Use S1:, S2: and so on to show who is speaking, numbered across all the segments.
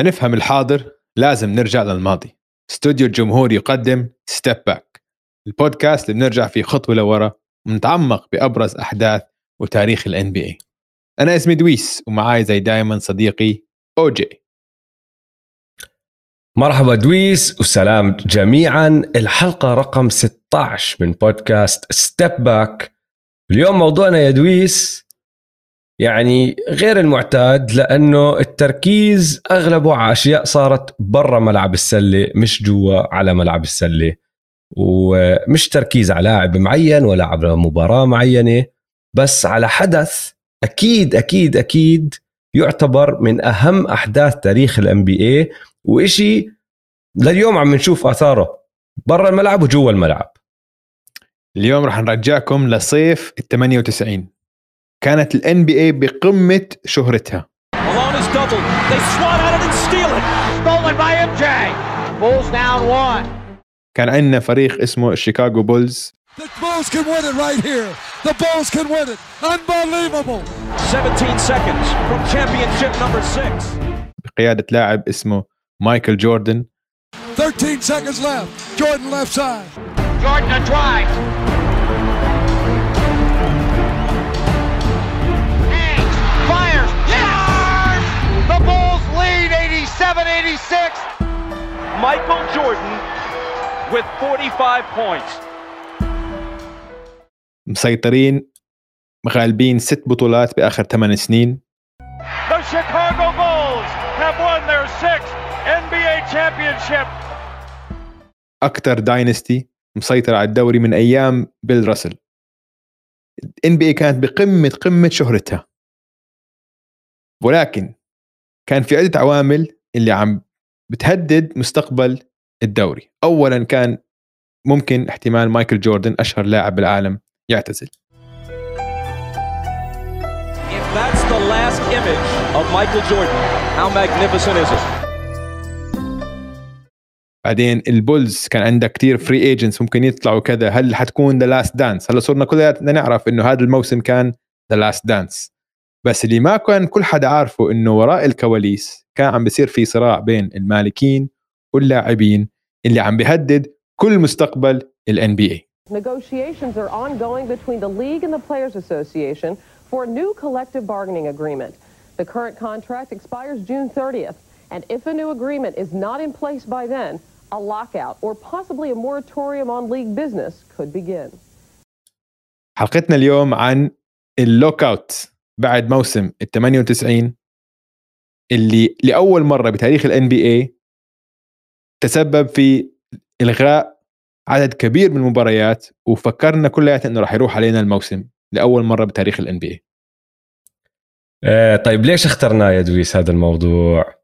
S1: لنفهم الحاضر لازم نرجع للماضي. استوديو الجمهور يقدم ستيب باك البودكاست اللي بنرجع فيه خطوة لورا ونتعمق بأبرز أحداث وتاريخ ال NBA أنا اسمي دويس ومعاي زي دايما صديقي أوجي
S2: مرحبا دويس وسلام جميعا. الحلقة رقم 16 من بودكاست ستيب باك اليوم موضوعنا يا دويس يعني غير المعتاد لأنه التركيز أغلبه على أشياء صارت برا ملعب السلة مش جوا على ملعب السلة. ومش تركيز على لاعب معين ولا على مباراة معينة بس على حدث أكيد أكيد أكيد يعتبر من أهم أحداث تاريخ الام بي اي وإشي لليوم عم نشوف آثاره برا الملعب وجوا الملعب.
S1: اليوم رح نرجعكم لصيف ال 98 كانت ال NBA بقمة شهرتها
S3: Malone is doubled. They swat at it and steal it.
S4: Stolen by MJ. Bulls down one.
S1: كان عندنا فريق اسمه الشيكاغو بولز
S5: The Bulls can win it right here. The Bulls can win it. Unbelievable.
S3: 17 seconds from championship number six.
S1: بقيادة لاعب اسمه مايكل جوردن
S5: 13 seconds left. Jordan left side.
S4: Jordan a drive. Fires. Yes! The Bulls lead 87-86.
S3: Michael Jordan with 45 points.
S1: مسيطرين غالبين ست بطولات بآخر ثمان سنين
S3: The Chicago Bulls have won their sixth NBA championship.
S1: أكثر داينستي مسيطر على الدوري من أيام بيل راسل ال NBA كانت بقمة قمة شهرتها ولكن كان في عدة عوامل اللي عم بتهدد مستقبل الدوري. أولا كان ممكن احتمال مايكل جوردن أشهر لاعب بالعالم يعتزل? بعدين البولز كان عندك كتير free agents ممكن يطلعوا كذا. هل حتكون the last dance هلا صرنا كلياتنا نعرف إنه هذا الموسم كان the last dance بس اللي ما كان كل حدا عارفه انه وراء الكواليس كان عم بيصير في صراع بين المالكين واللاعبين اللي عم بيهدد كل مستقبل الان بي اي
S6: Negotiations are ongoing between the league and the Players Association for a new collective bargaining agreement. The current contract expires June 30th, and if a new agreement is not in place by then, a lockout or possibly a moratorium on league business could begin.
S1: حلقتنا اليوم عن اللوك اوت بعد موسم ال 98 اللي لأول مرة بتاريخ ال NBA تسبب في إلغاء عدد كبير من المباريات وفكرنا كلياتنا إنه راح يروح علينا الموسم لأول مرة بتاريخ ال NBA
S2: آه طيب ليش اخترناه يا دويس هذا الموضوع؟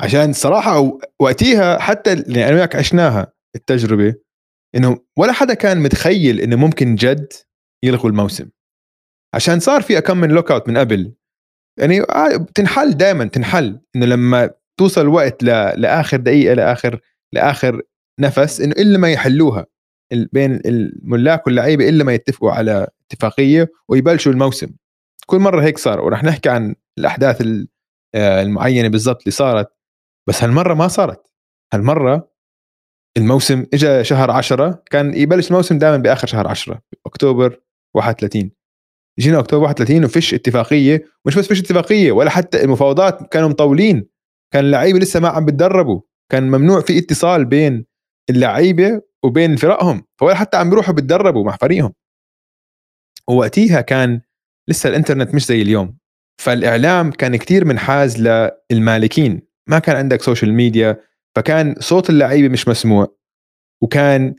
S1: عشان صراحة و- وقتيها حتى اللي أنا وياك عشناها التجربة إنه ولا حدا كان متخيل إنه ممكن جد يلغوا الموسم. عشان صار في كم من lockout من قبل. يعني آه، تنحل دائما تنحل. إنه لما توصل وقت ل... لآخر دقيقة لآخر لآخر نفس إنه إلا ما يحلوها. بين الملاك واللعيبة إلا ما يتفقوا على اتفاقية ويبلشوا الموسم. كل مرة هيك صار ورح نحكي عن الأحداث ال- آه، المعينة بالضبط اللي صارت. بس هالمرة ما صارت. هالمرة الموسم اجى شهر عشرة كان يبلش الموسم دائما بآخر شهر عشرة اكتوبر 31 جينا أكتوبر 31 وفيش اتفاقية مش بس فيش اتفاقية ولا حتى المفاوضات كانوا مطولين. كان اللعيبه لسه ما عم بتدربوا. كان ممنوع في اتصال بين اللعيبة وبين فرقهم فولا حتى عم بيروحوا بتدربوا مع فريقهم. ووقتيها كان لسه الإنترنت مش زي اليوم فالإعلام كان كتير منحاز للمالكين. ما كان عندك social media فكان صوت اللعيبة مش مسموع. وكان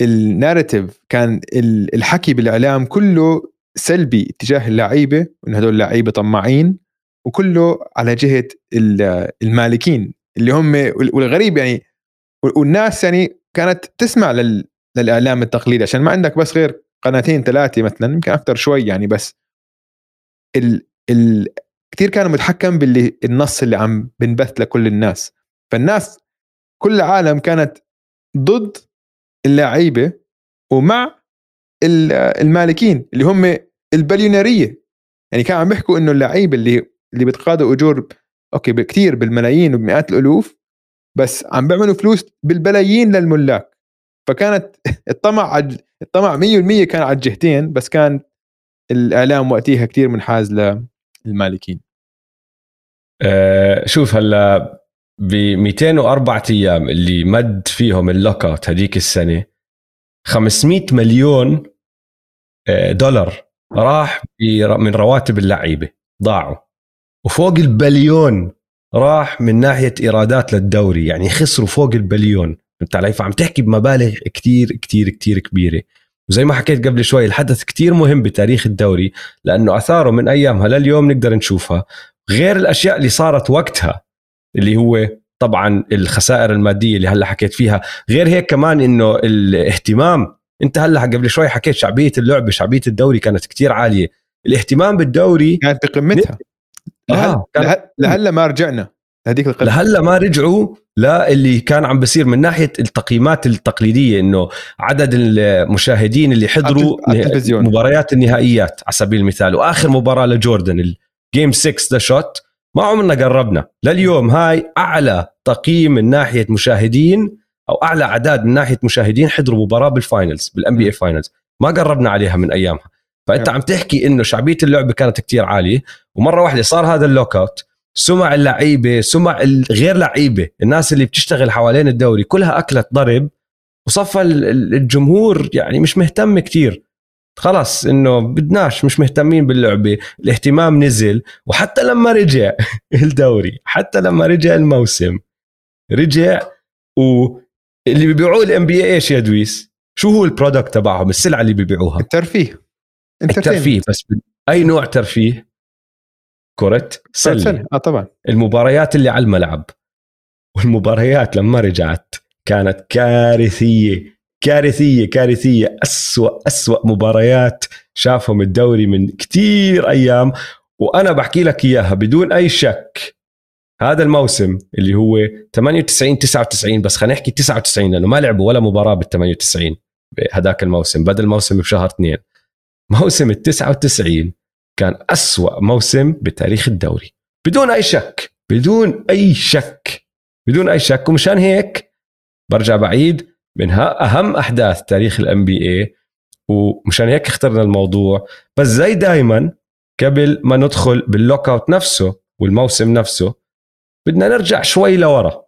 S1: الناريتيف كان ال- الحكي بالإعلام كله سلبي اتجاه اللعيبة وإن هدول لعيبه طماعين وكله على جهة ال- المالكين اللي هم والغريب يعني والناس يعني كانت تسمع لل للإعلام التقليدي. عشان ما عندك بس غير قناتين ثلاثة مثلا يمكن أكثر شوي يعني بس ال ال كثير كانوا متحكم باللي النص اللي عم بنبث لكل الناس. فالناس كل العالم كانت ضد اللعيبة ومع المالكين اللي هم البليونيريه يعني كانوا عم بيحكوا إنه اللعيبة اللي اللي بتقاضوا أجور أوكي كثير بالملايين وبمئات الألوف بس عم بيعملوا فلوس بالبلايين للملاك. فكانت الطمع عج- الطمع 100% كان على الجهتين بس كان الإعلام وقتها كثير منحاز للمالكين.
S2: آه، شوف هلا ب 204 أيام اللي مد فيهم ال lockout هذيك السنة 500 مليون دولار راح من رواتب اللعيبة ضاعوا. وفوق البليون راح من ناحية إيرادات للدوري يعني خسروا فوق البليون. فهمت علي فعم تحكي بمبالغ كتير كتير كتير كبيرة. وزي ما حكيت قبل شوي الحدث كتير مهم بتاريخ الدوري لأنه أثاره من أيامها لليوم نقدر نشوفها. غير الأشياء اللي صارت وقتها اللي هو طبعا الخسائر المادية اللي هلأ حكيت فيها. غير هيك كمان إنه الاهتمام انت هلا قبل شوي حكيت شعبية اللعبه شعبية الدوري كانت كتير عالية. الاهتمام بالدوري
S1: كانت بقمتها.
S2: آه، كانت-
S1: لهل... لهلا ما رجعنا لهذيك القمة.
S2: لهلا ما رجعوا للي كان عم بصير من ناحية التقييمات التقليدية إنه عدد المشاهدين اللي حضروا. مباريات النهائيات على سبيل المثال. وآخر مباراة لجوردن ال game 6 the shot ما عمرنا قربنا. لليوم هاي أعلى تقييم من ناحية مشاهدين أو أعلى أعداد من ناحية مشاهدين حضروا مباراة بال finals بال NBA finals ما قربنا عليها من أيامها. فأنت
S1: نعم.
S2: عم تحكي إنه شعبية اللعبة كانت كتير عالية ومرة واحدة صار هذا ال lockout سمع اللعيبة سمع الغير لعيبة الناس اللي بتشتغل حوالين الدوري كلها أكلت ضرب وصفى ال- ال- الجمهور يعني مش مهتم كتير. خلص إنه بدناش مش مهتمين باللعبة الاهتمام نزل وحتى لما رجع الدوري حتى لما رجع الموسم رجع واللي بيبيعوه ال NBA إيش يا دويس؟ شو هو ال product تبعهم؟ السلعة اللي بيبيعوها.
S1: الترفيه.
S2: الترفيه بس. أي نوع ترفيه؟ كرة سلة.
S1: سلة. آه طبعا.
S2: المباريات اللي على الملعب. والمباريات لما رجعت كانت كارثية. كارثية كارثية. أسوأ أسوأ مباريات شافهم الدوري من كتير أيام. وأنا بحكي لك إياها بدون أي شك. هذا الموسم اللي هو 98 99 بس خلينا نحكي 99 لأنه ما لعبوا ولا مباراة بال 98 هذاك الموسم بدل الموسم بشهر اثنين. موسم ال 99 كان أسوأ موسم بتاريخ الدوري. بدون أي شك بدون أي شك بدون أي شك ومشان هيك برجع بعيد من أهم أحداث تاريخ ال NBA ومشان هيك اخترنا الموضوع. بس زي دايما قبل ما ندخل بال lockout نفسه والموسم نفسه بدنا نرجع شوي لورا.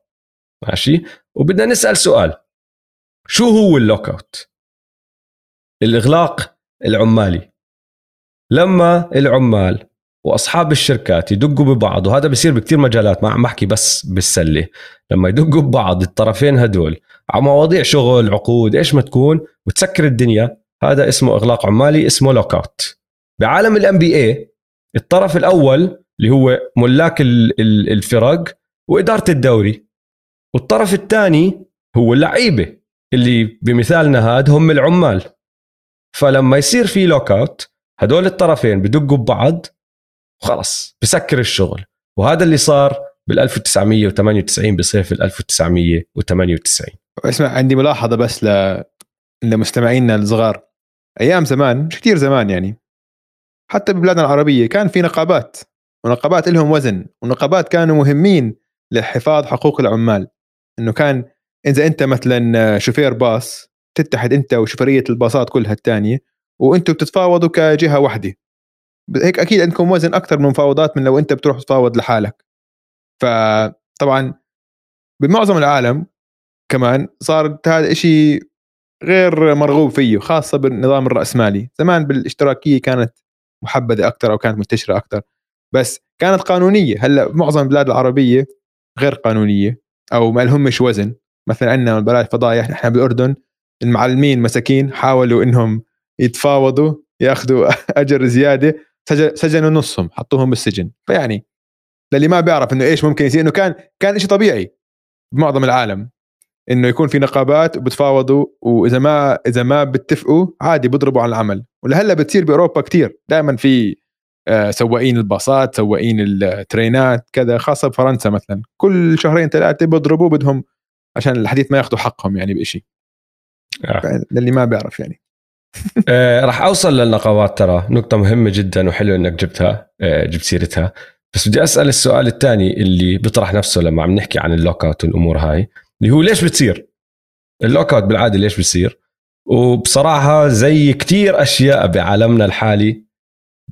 S2: ماشي؟ وبدنا نسأل سؤال. شو هو ال lockout؟ الإغلاق العمالي. لما العمال وأصحاب الشركات يدقوا ببعض وهذا بصير بكثير مجالات ما عم بحكي بس بالسلة. لما يدقوا ببعض الطرفين هدول على مواضيع شغل عقود إيش ما تكون وتسكر الدنيا هذا اسمه إغلاق عمالي اسمه لوك أوت. بعالم الام بي اي الطرف الأول اللي هو ملاك ال- ال- الفرق وإدارة الدوري. والطرف الثاني هو اللعيبه اللي بمثالنا هذا هم العمال. فلما يصير في لوك اوت هدول الطرفين بدقوا ببعض وخلص بسكر الشغل. وهذا اللي صار بال 1998 بصيف ال 1998
S1: اسمع عندي ملاحظة بس ل... لمستمعينا الصغار. أيام زمان مش كثير زمان يعني حتى ببلادنا العربية كان في نقابات. ونقابات لهم وزن ونقابات كانوا مهمين لحفاظ حقوق العمال. إنه كان إذا أنت مثلا شوفير باص تتحد أنت وشوفيرية الباصات كلها الثانية وأنتم بتتفاوضوا كجهة واحدة. هيك أكيد عندكم وزن أكثر من مفاوضات من لو أنت بتروح تتفاوض لحالك. فطبعا بمعظم العالم كمان صار هذا إشي غير مرغوب فيه خاصة بالنظام الرأسمالي. زمان بالاشتراكية كانت محبذة أكثر أو كانت منتشرة أكثر بس كانت قانونية. هلأ معظم البلاد العربية غير قانونية أو ما لهمش وزن. مثلا عندنا بلاش فضايح نحن بالأردن المعلمين مساكين حاولوا إنهم يتفاوضوا يأخذوا أجر زيادة سجن- سجنوا نصهم حطوهم بالسجن. فيعني للي ما بيعرف إنه إيش ممكن يصير إنه كان كان شيء طبيعي بمعظم العالم إنه يكون في نقابات وبتفاوضوا وإذا ما إذا ما بتفقوا عادي بيضربوا على العمل. ولهلأ بتصير بأوروبا كتير. دائما في سواقين الباصات سواقين الترينات كذا خاصة بفرنسا مثلا كل شهرين ثلاثة بيضربوا بدهم عشان الحديث ما ياخذوا حقهم يعني بشيء
S2: آه.
S1: للي ما بيعرف يعني
S2: آه راح أوصل للنقابات ترى نقطة مهمة جدا وحلو إنك جبتها آه جبت سيرتها بس بدي أسأل السؤال الثاني اللي بيطرح نفسه لما عم نحكي عن ال lockout والأمور هاي اللي هو ليش بتصير؟ ال lockout بالعادة ليش بصير؟ وبصراحة زي كتير أشياء بعالمنا الحالي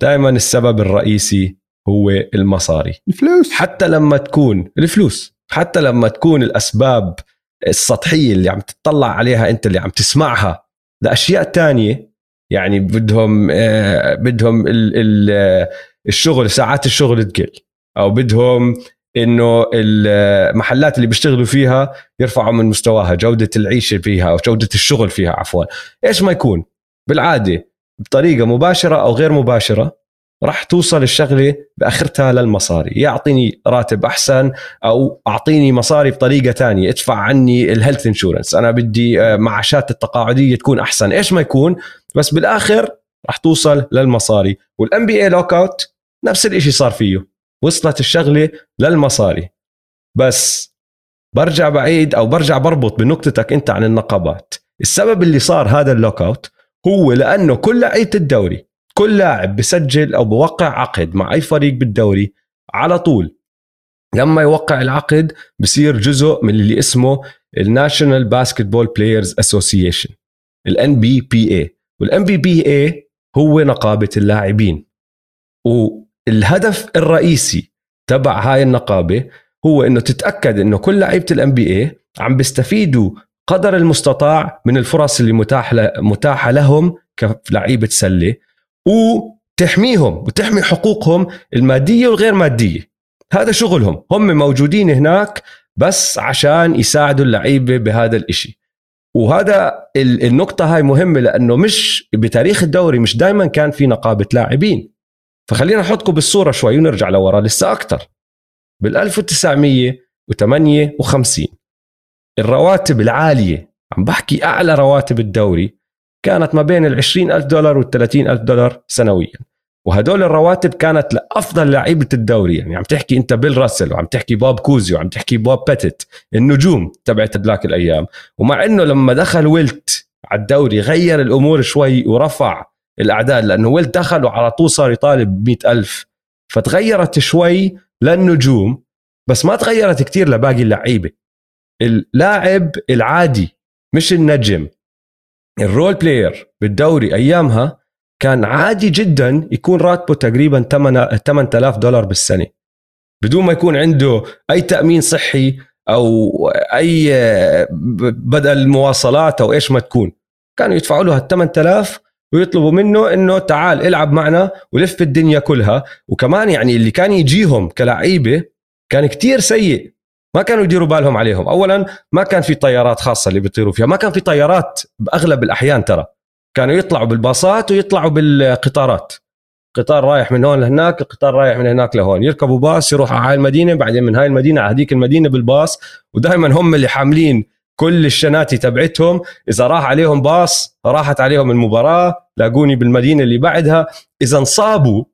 S2: دائما السبب الرئيسي هو المصاري.
S1: الفلوس.
S2: حتى لما تكون الفلوس حتى لما تكون الأسباب السطحية اللي عم تطلع عليها أنت اللي عم تسمعها لأشياء تانية يعني بدهم آه، بدهم ال- ال- آه، الشغل ساعات الشغل تقل. أو بدهم إنه المحلات اللي بيشتغلوا فيها يرفعوا من مستواها جودة العيشة فيها أو جودة الشغل فيها عفوا. إيش ما يكون؟ بالعادة بطريقة مباشرة أو غير مباشرة راح توصل الشغلة بآخرتها للمصاري. يعطيني راتب أحسن أو أعطيني مصاري بطريقة تانية. ادفع عني ال health insurance أنا بدي آه، معاشات التقاعدية تكون أحسن. إيش ما يكون؟ بس بالآخر راح توصل للمصاري. وال NBA lockout نفس الشيء صار فيه. وصلت الشغلة للمصاري. بس برجع بعيد أو برجع بربط بنقطتك أنت عن النقابات. السبب اللي صار هذا ال lockout هو لأنه كل لعيبة الدوري كل لاعب بسجل أو بوقع عقد مع أي فريق بالدوري على طول. لما يوقع العقد بصير جزء من اللي اسمه ال National Basketball Players Association ال NBPA وال NBPA هو نقابة اللاعبين. والهدف الرئيسي تبع هاي النقابة هو إنه تتأكد إنه كل لعيبة الان بي اي عم بيستفيدوا قدر المستطاع من الفرص اللي متاح متاحة لهم كلعيبة سلة وتحميهم وتحمي حقوقهم المادية والغير مادية. هذا شغلهم. هم موجودين هناك بس عشان يساعدوا اللعيبة بهذا الإشي. وهذا النقطة هاي مهمة لأنه مش بتاريخ الدوري مش دائما كان في نقابة لاعبين. فخلينا نحطكم بالصورة شوي ونرجع لورا لسه أكتر. بال 1958 الرواتب العالية عم بحكي أعلى رواتب الدوري كانت ما بين ال 20 ألف دولار وال 30 ألف دولار سنويا. وهدول الرواتب كانت لأفضل لعيبة الدوري يعني عم تحكي أنت بيل راسل وعم تحكي بوب كوزي وعم تحكي بوب بيتيت النجوم تبعت ذاك الأيام. ومع أنه لما دخل ويلت على الدوري غير الأمور شوي ورفع الأعداد لأنه ويلت دخل وعلى طول صار يطالب ب ألف فتغيرت شوي للنجوم بس ما تغيرت كتير لباقي اللعيبة. اللاعب العادي مش النجم. ال role player بالدوري أيامها كان عادي جدا يكون راتبه تقريبا 8000 دولار بالسنة. بدون ما يكون عنده أي تأمين صحي أو أي بدل مواصلات أو إيش ما تكون. كانوا يدفعوا له ال 8000 ويطلبوا منه إنه تعال إلعب معنا ولف الدنيا كلها. وكمان يعني اللي كان يجيهم كلعيبه كان كتير سيء. ما كانوا يديروا بالهم عليهم. اولا ما كان في طيارات خاصة اللي بيطيروا فيها. ما كان في طيارات بأغلب الأحيان ترى. كانوا يطلعوا بالباصات ويطلعوا بالقطارات. قطار رايح من هون لهناك القطار رايح من هناك لهون. يركبوا باص يروحوا على هاي المدينة بعدين من هاي المدينة على هذيك المدينة بالباص. ودائما هم اللي حاملين كل الشناتي تبعتهم. إذا راح عليهم باص راحت عليهم المباراة. لاقوني بالمدينة اللي بعدها. إذا انصابوا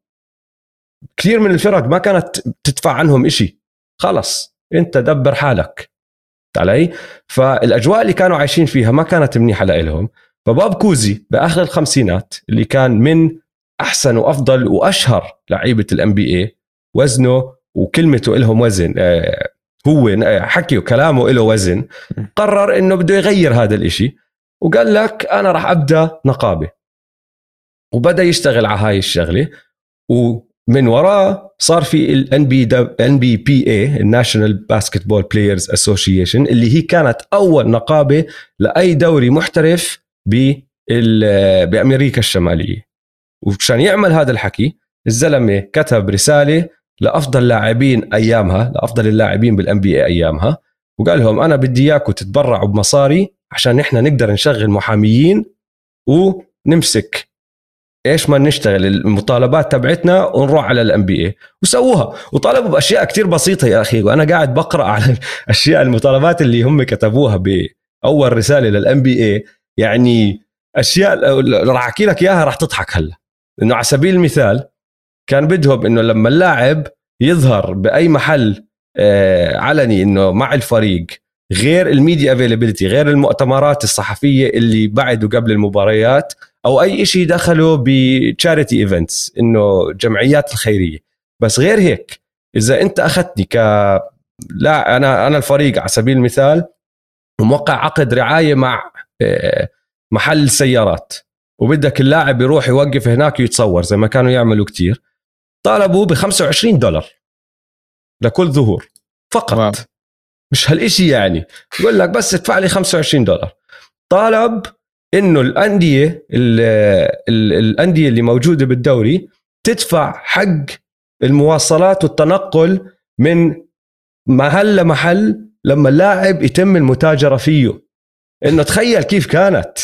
S2: كثير من الفرق ما كانت تدفع عنهم إشي. خلص. انت دبر حالك. علي؟ فالأجواء اللي كانوا عايشين فيها ما كانت منيحة لهم فبوب كوزي بآخر الخمسينات اللي كان من أحسن وأفضل وأشهر لعيبة ال NBA وزنه وكلمته لهم وزن آه، هو آه، حكي وكلامه له وزن قرر إنه بده يغير هذا الإشي وقال لك أنا راح أبدأ نقابة. وبدأ يشتغل على هاي الشغلة ومن وراه صار في ال NB NBPA ال National Basketball Players Association اللي هي كانت أول نقابة لأي دوري محترف بأمريكا الشمالية. وعشان يعمل هذا الحكي الزلمة كتب رسالة لأفضل لاعبين أيامها لأفضل اللاعبين بال NBA أيامها وقال لهم أنا بدي إياكم تتبرعوا بمصاري عشان نحن نقدر نشغل محاميين ونمسك إيش ما نشتغل المطالبات تبعتنا ونروح على ال NBA وسووها. وطالبوا بأشياء كتير بسيطة يا أخي وأنا قاعد بقرأ على الاشياء المطالبات اللي هم كتبوها بأول رسالة لل NBA يعني أشياء راح أحكي لك إياها راح تضحك هلا. إنه على سبيل المثال كان بدهم إنه لما اللاعب يظهر بأي محل آه، علني إنه مع الفريق غير ال media availability غير المؤتمرات الصحفية اللي بعد وقبل المباريات أو أي شيء دخله ب charity events إنه جمعيات الخيرية. بس غير هيك إذا أنت أخذتني ك لا أنا أنا الفريق على سبيل المثال موقع عقد رعاية مع آه، محل سيارات وبدك اللاعب يروح يوقف هناك ويتصور زي ما كانوا يعملوا كتير طالبوا ب 25 دولار لكل ظهور فقط.
S1: واو.
S2: مش هالإشي يعني. يقول لك بس ادفع لي 25 دولار. طالب إنه الأندية ال- ال- الأندية اللي موجودة بالدوري تدفع حق المواصلات والتنقل من محل لمحل لما اللاعب يتم المتاجرة فيه. إنه تخيل كيف كانت.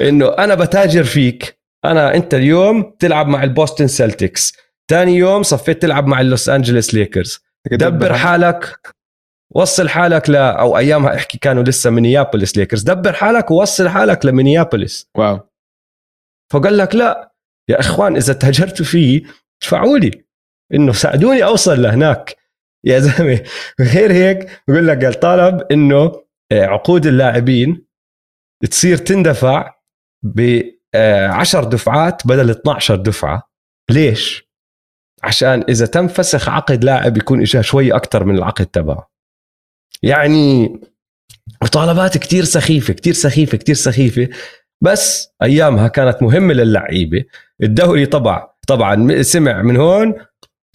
S2: إنه أنا بتاجر فيك أنا أنت اليوم تلعب مع ال Boston Celtics ثاني يوم صفيت تلعب مع ال Los Angeles Lakers. دبر حالك. وصل حالك ل أو ايامها احكي كانوا لسه Minneapolis Lakers. دبر حالك ووصل حالك لمينيابوليس.
S1: wow.
S2: فقال لك لا يا إخوان إذا تاجرتوا فيه ادفعوا لي. إنه ساعدوني أوصل لهناك. يا زلمة غير هيك بقول لك قال طالب إنه آه، عقود اللاعبين تصير تندفع ب 10 دفعات بدل 12 دفعة. ليش؟ عشان إذا تم فسخ عقد لاعب يكون اجاه شوي أكثر من العقد تبعه. يعني مطالبات كتير سخيفة كتير سخيفة كتير سخيفة. بس أيامها كانت مهمة للعيبة. الدوري طبعا طبعا سمع من هون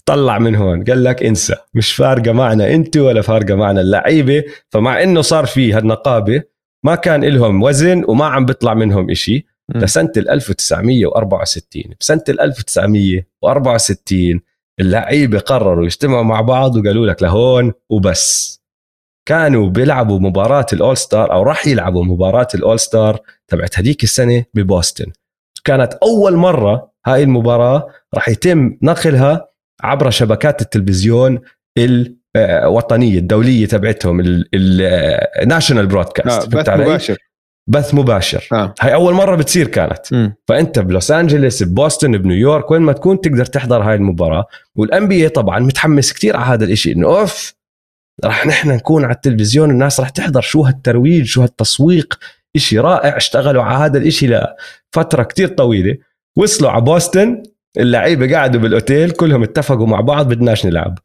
S2: طلع من هون. قال لك انسى مش فارقة معنا انت ولا فارقة معنا اللعيبة. فمع إنه صار في هالنقابة ما كان لهم وزن وما عم بيطلع منهم إشي. لسنة ال 1964 بسنة ال 1964 اللعيبة قرروا يجتمعوا مع بعض وقالوا لك لهون وبس. كانوا بيلعبوا مباراة ال All-Star أو راح يلعبوا مباراة ال All-Star تبعت هديك السنة ببوسطن. كانت أول مرة هاي المباراة راح يتم نقلها عبر شبكات التلفزيون الوطنية الدولية تبعتهم ال national
S1: آه
S2: broadcast
S1: بث مباشر.
S2: بث مباشر.
S1: آه.
S2: هاي أول مرة بتصير كانت.
S1: مم.
S2: فأنت بلوس انجلوس ببوسطن بنيويورك وين ما تكون تقدر تحضر هاي المباراة. وال NBA طبعا متحمس كتير على هذا الإشي إنه أوف رح نحن نكون على التلفزيون الناس رح تحضر شو هالترويج شو هالتسويق إشي رائع اشتغلوا على هذا الإشي لفترة كتير طويلة. وصلوا على بوسطن اللعيبة قعدوا بالأوتيل كلهم اتفقوا مع بعض بدناش نلعب.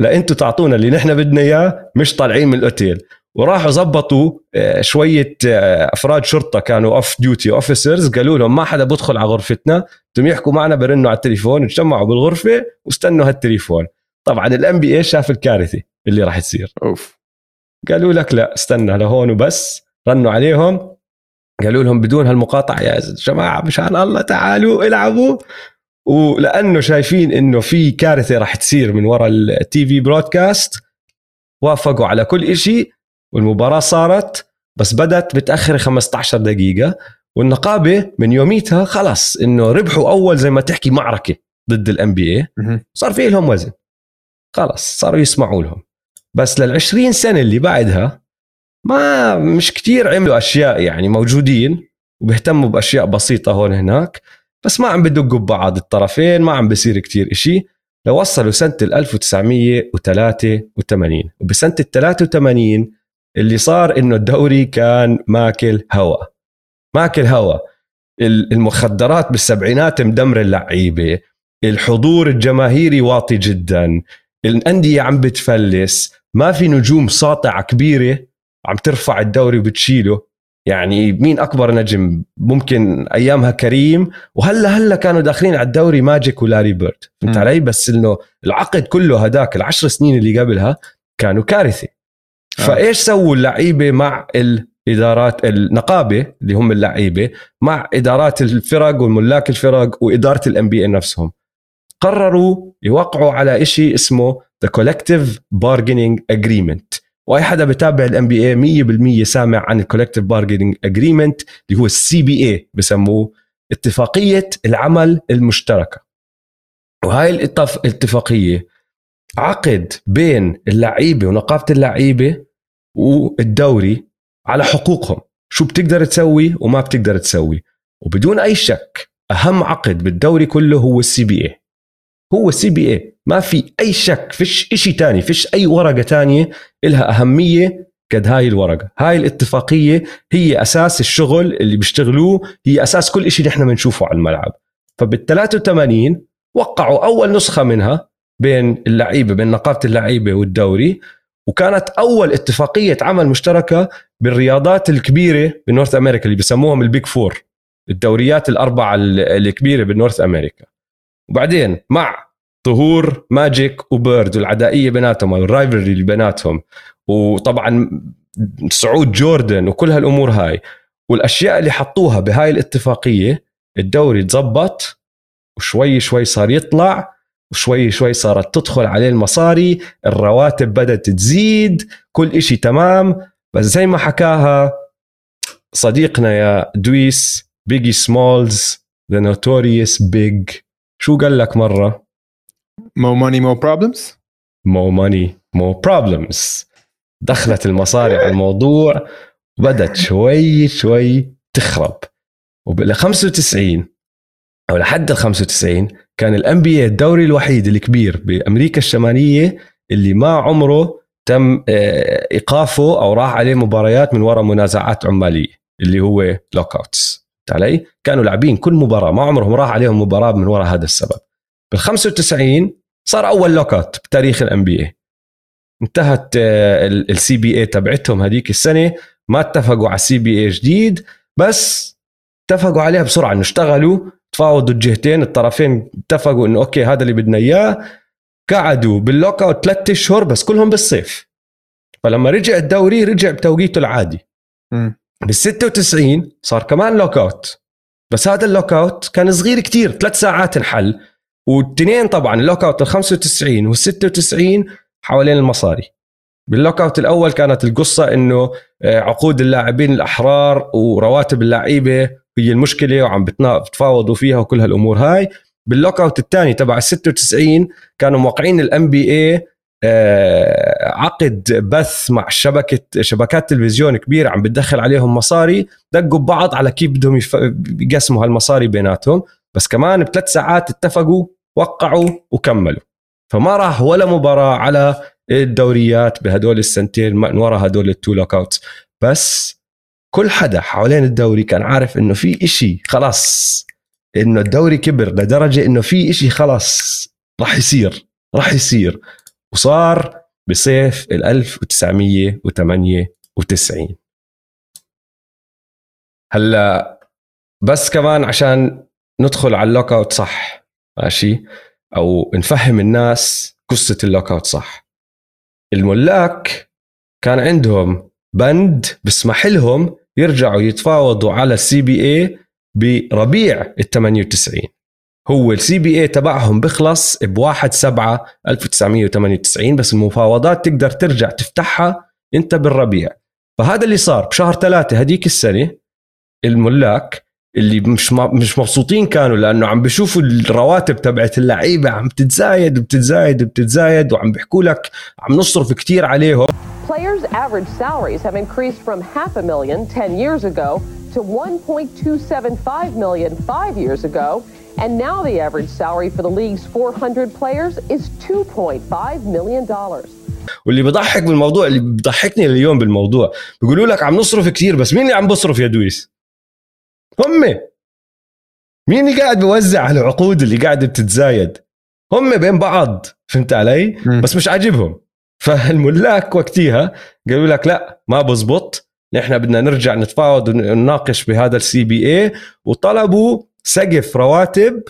S2: لا أنتوا تعطونا اللي نحن بدنا إياه مش طالعين من الأوتيل. وراحوا زبطوا آه، شوية آه، أفراد شرطة كانوا off duty officers قالوا لهم ما حدا بدخل على غرفتنا بدهم يحكوا معنا برنوا على التليفون اجتمعوا بالغرفة واستنوا هالتليفون. طبعا ال NBA شاف الكارثة. اللي راح تصير
S1: أوف.
S2: قالوا لك لا استنى لهون وبس. رنوا عليهم. قالوا لهم بدون هالمقاطعة يا جماعة مشان الله تعالوا العبوا. ولأنه شايفين إنه في كارثة راح تصير من وراء ال TV broadcast وافقوا على كل شيء والمباراة صارت بس بدت متأخرة 15 دقيقة والنقابة من يوميتها خلص إنه ربحوا أول زي ما تحكي معركة ضد الام بي اي. صار في لهم وزن. خلص صاروا يسمعوا لهم. بس لل20 سنة اللي بعدها ما مش كتير عملوا أشياء يعني موجودين وبيهتموا بأشياء بسيطة هون هناك بس ما عم بدقوا ببعض الطرفين ما عم بصير كتير إشي. لو وصلوا سنة ال 1983 وبسنة ال 83 اللي صار إنه الدوري كان ماكل هوا. ماكل هوا. ال- المخدرات بالسبعينات مدمر اللعيبة. الحضور الجماهيري واطي جدا. الأندية عم بتفلس. ما في نجوم ساطعة كبيرة عم ترفع الدوري وبتشيله. يعني مين أكبر نجم ممكن أيامها كريم؟ وهلا هلا كانوا داخلين على الدوري ماجيك ولاري بيرد. فهمت. علي؟ بس إنه العقد كله هداك العشر سنين اللي قبلها كانوا كارثة.
S1: آه.
S2: فإيش سووا اللعيبة مع الادارات النقابه اللي هم اللعيبة مع إدارات الفرق والملاك الفرق وإدارة ال NBA نفسهم؟ قرروا يوقعوا على شيء اسمه the collective bargaining agreement وأي حدا بتابع ال NBA 100% سامع عن ال collective bargaining agreement اللي هو ال CBA بسموه اتفاقية العمل المشتركة. وهاي الاتف- الاتفاقية عقد بين اللعيبة ونقابة اللعيبة والدوري على حقوقهم. شو بتقدر تسوي وما بتقدر تسوي. وبدون أي شك أهم عقد بالدوري كله هو ال CBA هو ال CBA ما في أي شك فيش إشي تاني فيش أي ورقة تانية إلها أهمية قد هاي الورقة. هاي الاتفاقية هي أساس الشغل اللي بيشتغلوه هي أساس كل شيء نحن بنشوفه على الملعب. فبال 83 وقعوا أول نسخة منها بين اللعيبة بين نقابة اللعيبة والدوري وكانت أول اتفاقية عمل مشتركة بالرياضات الكبيرة ب North America اللي بسموهم ال Big Four الدوريات الأربعة الكبيرة ب North America. وبعدين مع ظهور ماجيك وبيرد والعدائيه بيناتهم أو ال rivalry اللي بيناتهم وطبعا صعود جوردن وكل هالأمور هاي. والأشياء اللي حطوها بهاي الاتفاقية الدوري تزبط وشوي شوي صار يطلع وشوي شوي صارت تدخل عليه المصاري الرواتب بدأت تزيد كل إشي تمام. بس زي ما حكاها صديقنا يا دويس Biggie Smalls the Notorious B.I.G. شو قال لك مرة؟
S1: mo money mo problems
S2: mo money mo problems دخلت المصاري على الموضوع وبدت شوي شوي تخرب. وبال 95 أو لحد ال 95 كان ال NBA الدوري الوحيد الكبير بأمريكا الشمالية اللي ما عمره تم آه، إيقافه أو راح عليه مباريات من وراء منازعات عمالية اللي هو lockouts علي؟ كانوا لاعبين كل مباراة ما عمرهم راح عليهم مباراة من وراء هذا السبب. بال 95 صار أول lockout بتاريخ ال NBA انتهت ال CBA تبعتهم هذيك السنة ما اتفقوا على ال CBA جديد بس اتفقوا عليها بسرعة إنه اشتغلوا تفاوضوا الجهتين الطرفين اتفقوا إنه okay هذا اللي بدنا إياه. قعدوا بال lockout ثلاث أشهر بس كلهم بالصيف. فلما رجع الدوري رجع بتوقيته العادي. بال 96 صار كمان lockout بس هذا ال lockout كان صغير كتير ثلاث ساعات انحل والتنين طبعا ال lockout ال 95 وال 96 حوالين المصاري. بال lockout الأول كانت القصة إنه آه، عقود اللاعبين الأحرار ورواتب اللعيبة هي المشكلة وعم بتفاوضوا فيها وكل هالأمور هاي. بال lockout الثاني تبع ال 96 كانوا موقعين ال NBA عقد بث مع شبكه شبكات تلفزيون كبيرة عم بتدخل عليهم مصاري دقوا ببعض على كيف بدهم يقسموا هالمصاري بيناتهم. بس كمان بثلاث ساعات اتفقوا وقعوا وكملوا. فما راح ولا مباراة على الدوريات بهدول السنتين من ورا هدول التو لوك بس كل حدا حوالين الدوري كان عارف إنه في إشي خلاص إنه الدوري كبر لدرجة إنه في إشي خلاص راح يصير راح يصير. وصار بصيف ال 1998 هلأ بس كمان عشان ندخل على ال lockout صح ماشي؟ أو نفهم الناس قصة ال lockout صح. الملاك كان عندهم بند بسمح لهم يرجعوا يتفاوضوا على ال CBA بربيع ال 98 هو ال CBA تبعهم بخلص ب 1 7 1998 بس المفاوضات تقدر ترجع تفتحها أنت بالربيع. فهذا اللي صار بشهر ثلاثة هذيك السنة الملاك اللي مش مش مبسوطين كانوا لأنه عم بيشوفوا الرواتب تبعت اللعيبة عم تتزايد وبتتزايد وبتتزايد وعم بيحكوا لك عم نصرف كثير عليهم.
S6: Players' average salaries have increased from half a million 10 years ago to 1.275 million 5 years ago, and now the average salary for the league's 400 players is 2.5 million dollars.
S2: واللي بضحك بالموضوع اللي بضحكني اليوم بالموضوع بيقولوا لك عم نصرف كثير بس مين اللي عم بصرف يا دويس؟ هم مين اللي قاعد بوزع العقود اللي قاعدة بتتزايد؟ هم بين بعض فهمت علي؟
S1: م.
S2: بس مش عاجبهم فالملاك وقتها قالوا لك لا ما بزبط نحن بدنا نرجع نتفاوض ونناقش بهذا السي بي اي وطلبوا سقف رواتب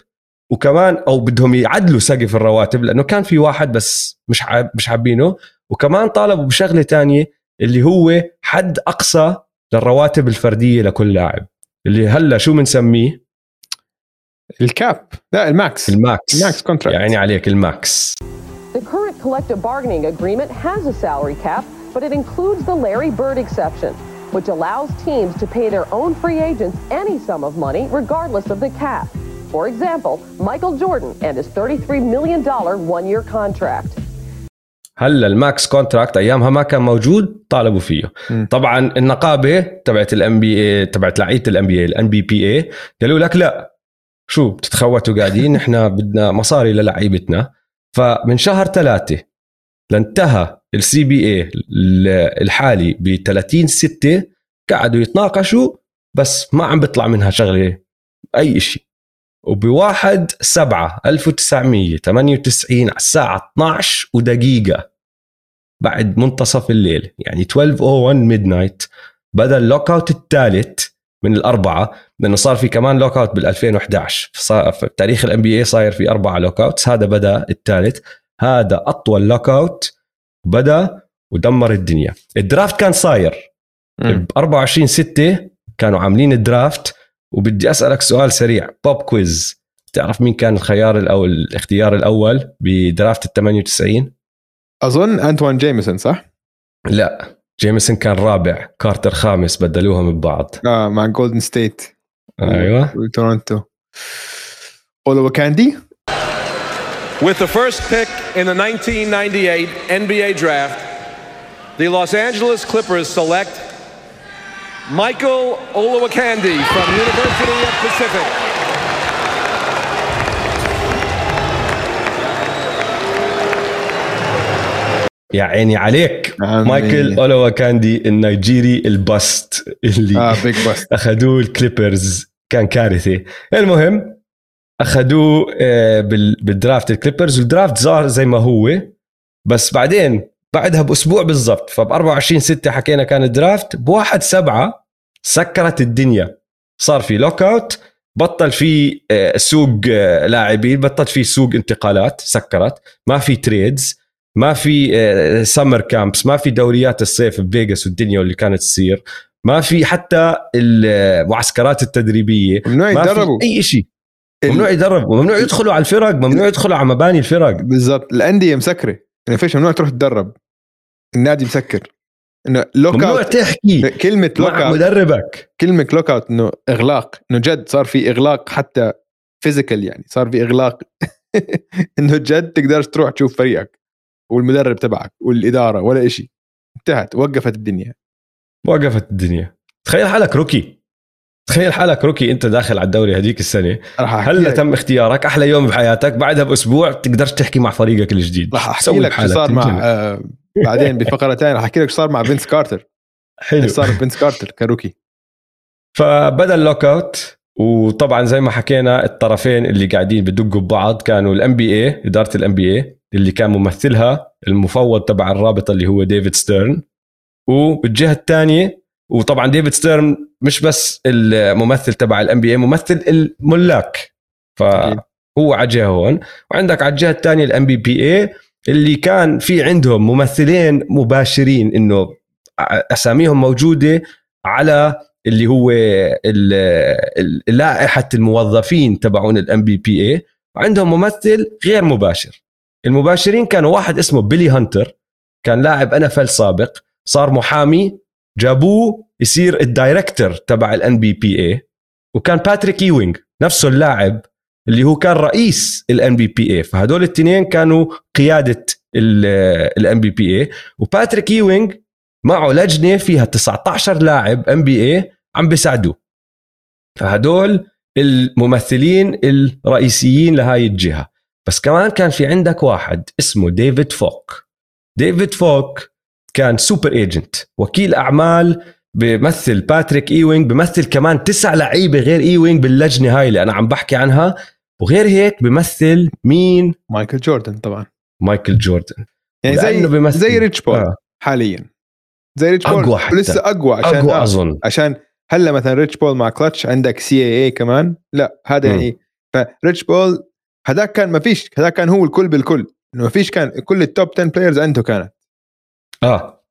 S2: وكمان أو بدهم يعدلوا سقف الرواتب لأنه كان في واحد بس مش حاب مش حابينه وكمان طالبوا بشغلة تانية اللي هو حد أقصى للرواتب الفردية لكل لاعب. اللي هلأ شو بنسميه
S1: الكاب. لا الماكس.
S2: الماكس.
S1: الماكس كونتراكت
S2: يعني عليك الماكس.
S6: The current collective bargaining agreement has a salary cap, but it includes the Larry Bird exception, which allows teams to pay their own free agents any sum of money regardless of the cap. For example, Michael Jordan and his $33 million one-year contract.
S2: هلا ال max contract أيامها ما كان موجود طالبوا فيه
S1: م.
S2: طبعا النقابة تبعت ال NBA تبعت لعيبة ال NBA ال NBPA قالوا لك لا شو بتتخوتوا قاعدين إحنا بدنا مصاري للعيبتنا فمن شهر ثلاثة لانتهى ال CBA الحالي ب 30 6 قعدوا يتناقشوا بس ما عم بيطلع منها شغلة أي شيء وبواحد سبعة 1998 على الساعة 12 ودقيقة بعد منتصف الليل. يعني 12:01 midnight بدا ال lockout الثالث من الأربعة لأنه صار في كمان lockout بال 2011 في تاريخ ال NBA صاير في أربعة lockouts هذا بدأ الثالث. هذا أطول lockout بدا ودمر الدنيا. ال draft كان صاير. ب 24 6 كانوا عاملين ال draft وبدي أسألك سؤال سريع pop quiz تعرف مين كان الخيار أو الاختيار الأول ب draft ال 98
S1: أظن أنتوان جيميسون صح؟
S2: لا جيميسون كان رابع. كارتر خامس بدلوهم ببعض.
S1: آه مع جولدن ستيت
S2: أيوه.
S1: وتورونتو اولوكاندي
S7: With the first pick in the 1998 NBA draft, the Los Angeles Clippers select Michael Olowokandi from University of Pacific.
S2: يا عيني عليك
S1: عمي.
S2: مايكل اولوا كاندي النيجيري البست اللي
S1: اه بيج باست
S2: اخذوه الكليبرز كان كارثه المهم أخذوه آه، بال- بال draft الكليبرز وال draft صار زي ما هو بس بعدين بعدها بأسبوع بالضبط فب 24 6 حكينا كان ال draft بواحد سبعة سكرت الدنيا. صار في lockout بطل في آه، سوق آه، لاعبين بطل في سوق انتقالات سكرت. ما في trades ما في summer camps ما في دوريات الصيف بفيغاس والدنيا اللي كانت تصير. ما في حتى المعسكرات التدريبية.
S1: ممنوع
S2: ما في
S1: يتدربوا
S2: أي شيء ممنوع يدربوا ممنوع يدخلوا على الفرق ممنوع يدخلوا على مباني الفرق.
S1: بالضبط. الأندية مسكرة. يعني فيش ممنوع تروح تدرب. النادي مسكر. إنه lock
S2: ممنوع تحكي
S1: كلمة lock
S2: مع
S1: out
S2: مدربك.
S1: كلمة lockout إنه إغلاق. إنه جد صار في إغلاق حتى physical يعني. صار في إغلاق. إنه جد تقدرش تروح تشوف فريقك والمدرب تبعك والإدارة ولا إشي. انتهت. وقفت الدنيا.
S2: وقفت الدنيا. تخيل حالك rookie تخيل حالك rookie انت داخل على الدوري هذيك
S1: السنة. احكي
S2: هلا تم اختيارك؟ أحلى يوم بحياتك بعدها بأسبوع تقدرش تحكي مع فريقك الجديد.
S1: راح أحكي
S2: سوي
S1: لك شو صار. مع آه بعدين بفقره ثانية راح أحكي لك شو صار مع فينس كارتر.
S2: حلو.
S1: صار بفينس كارتر ك rookie.
S2: فبدا ال lockout وطبعا زي ما حكينا الطرفين اللي قاعدين بدقوا ببعض كانوا ال NBA إدارة ال NBA اللي كان ممثلها المفوض تبع الرابطة اللي هو ديفيد ستيرن وبالجهه الثانية وطبعا ديفيد ستيرن مش بس الممثل تبع ال NBA ممثل الملاك. فهو على جهة هون. وعندك على الجهة الثانية ال NBPA اللي كان في عندهم ممثلين مباشرين إنه أساميهم موجودة على اللي هو لائحة الموظفين تبعون ال NBPA وعندهم ممثل غير مباشر. المباشرين كانوا واحد اسمه بيلي هانتر كان لاعب NFL سابق صار محامي جابوه يصير ال director تبع ال NBPA وكان باتريك يوينج نفسه اللاعب اللي هو كان رئيس ال NBPA فهدول الاثنين كانوا قيادة ال NBPA وباتريك يوينج معه لجنة فيها 19 لاعب NBA عم بيساعدوه. فهدول الممثلين الرئيسيين لهاي الجهة. بس كمان كان في عندك واحد اسمه ديفيد فولك ديفيد فولك كان super agent. وكيل أعمال بمثل باتريك ايوينج بمثل كمان تسع لعيبة غير ايوينج باللجنة هاي اللي أنا عم بحكي عنها. وغير هيك بمثل مين؟
S1: مايكل جوردن طبعا.
S2: مايكل جوردن.
S1: يعني زي
S2: بيمثل-
S1: زي ريتش بول
S2: آه.
S1: حاليا. زي ريتش بول
S2: أقوى حتى.
S1: ولسه أقوى عشان
S2: أقوى
S1: آه.
S2: أظن.
S1: عشان هلا مثلا ريتش بول مع كلتش عندك CAA كمان. لا هذا. يعني فريتش بول هذاك كان ما فيش هذاك كان هو الكل بالكل. ما فيش كان كل ال top 10 players عنده كانت.
S2: آه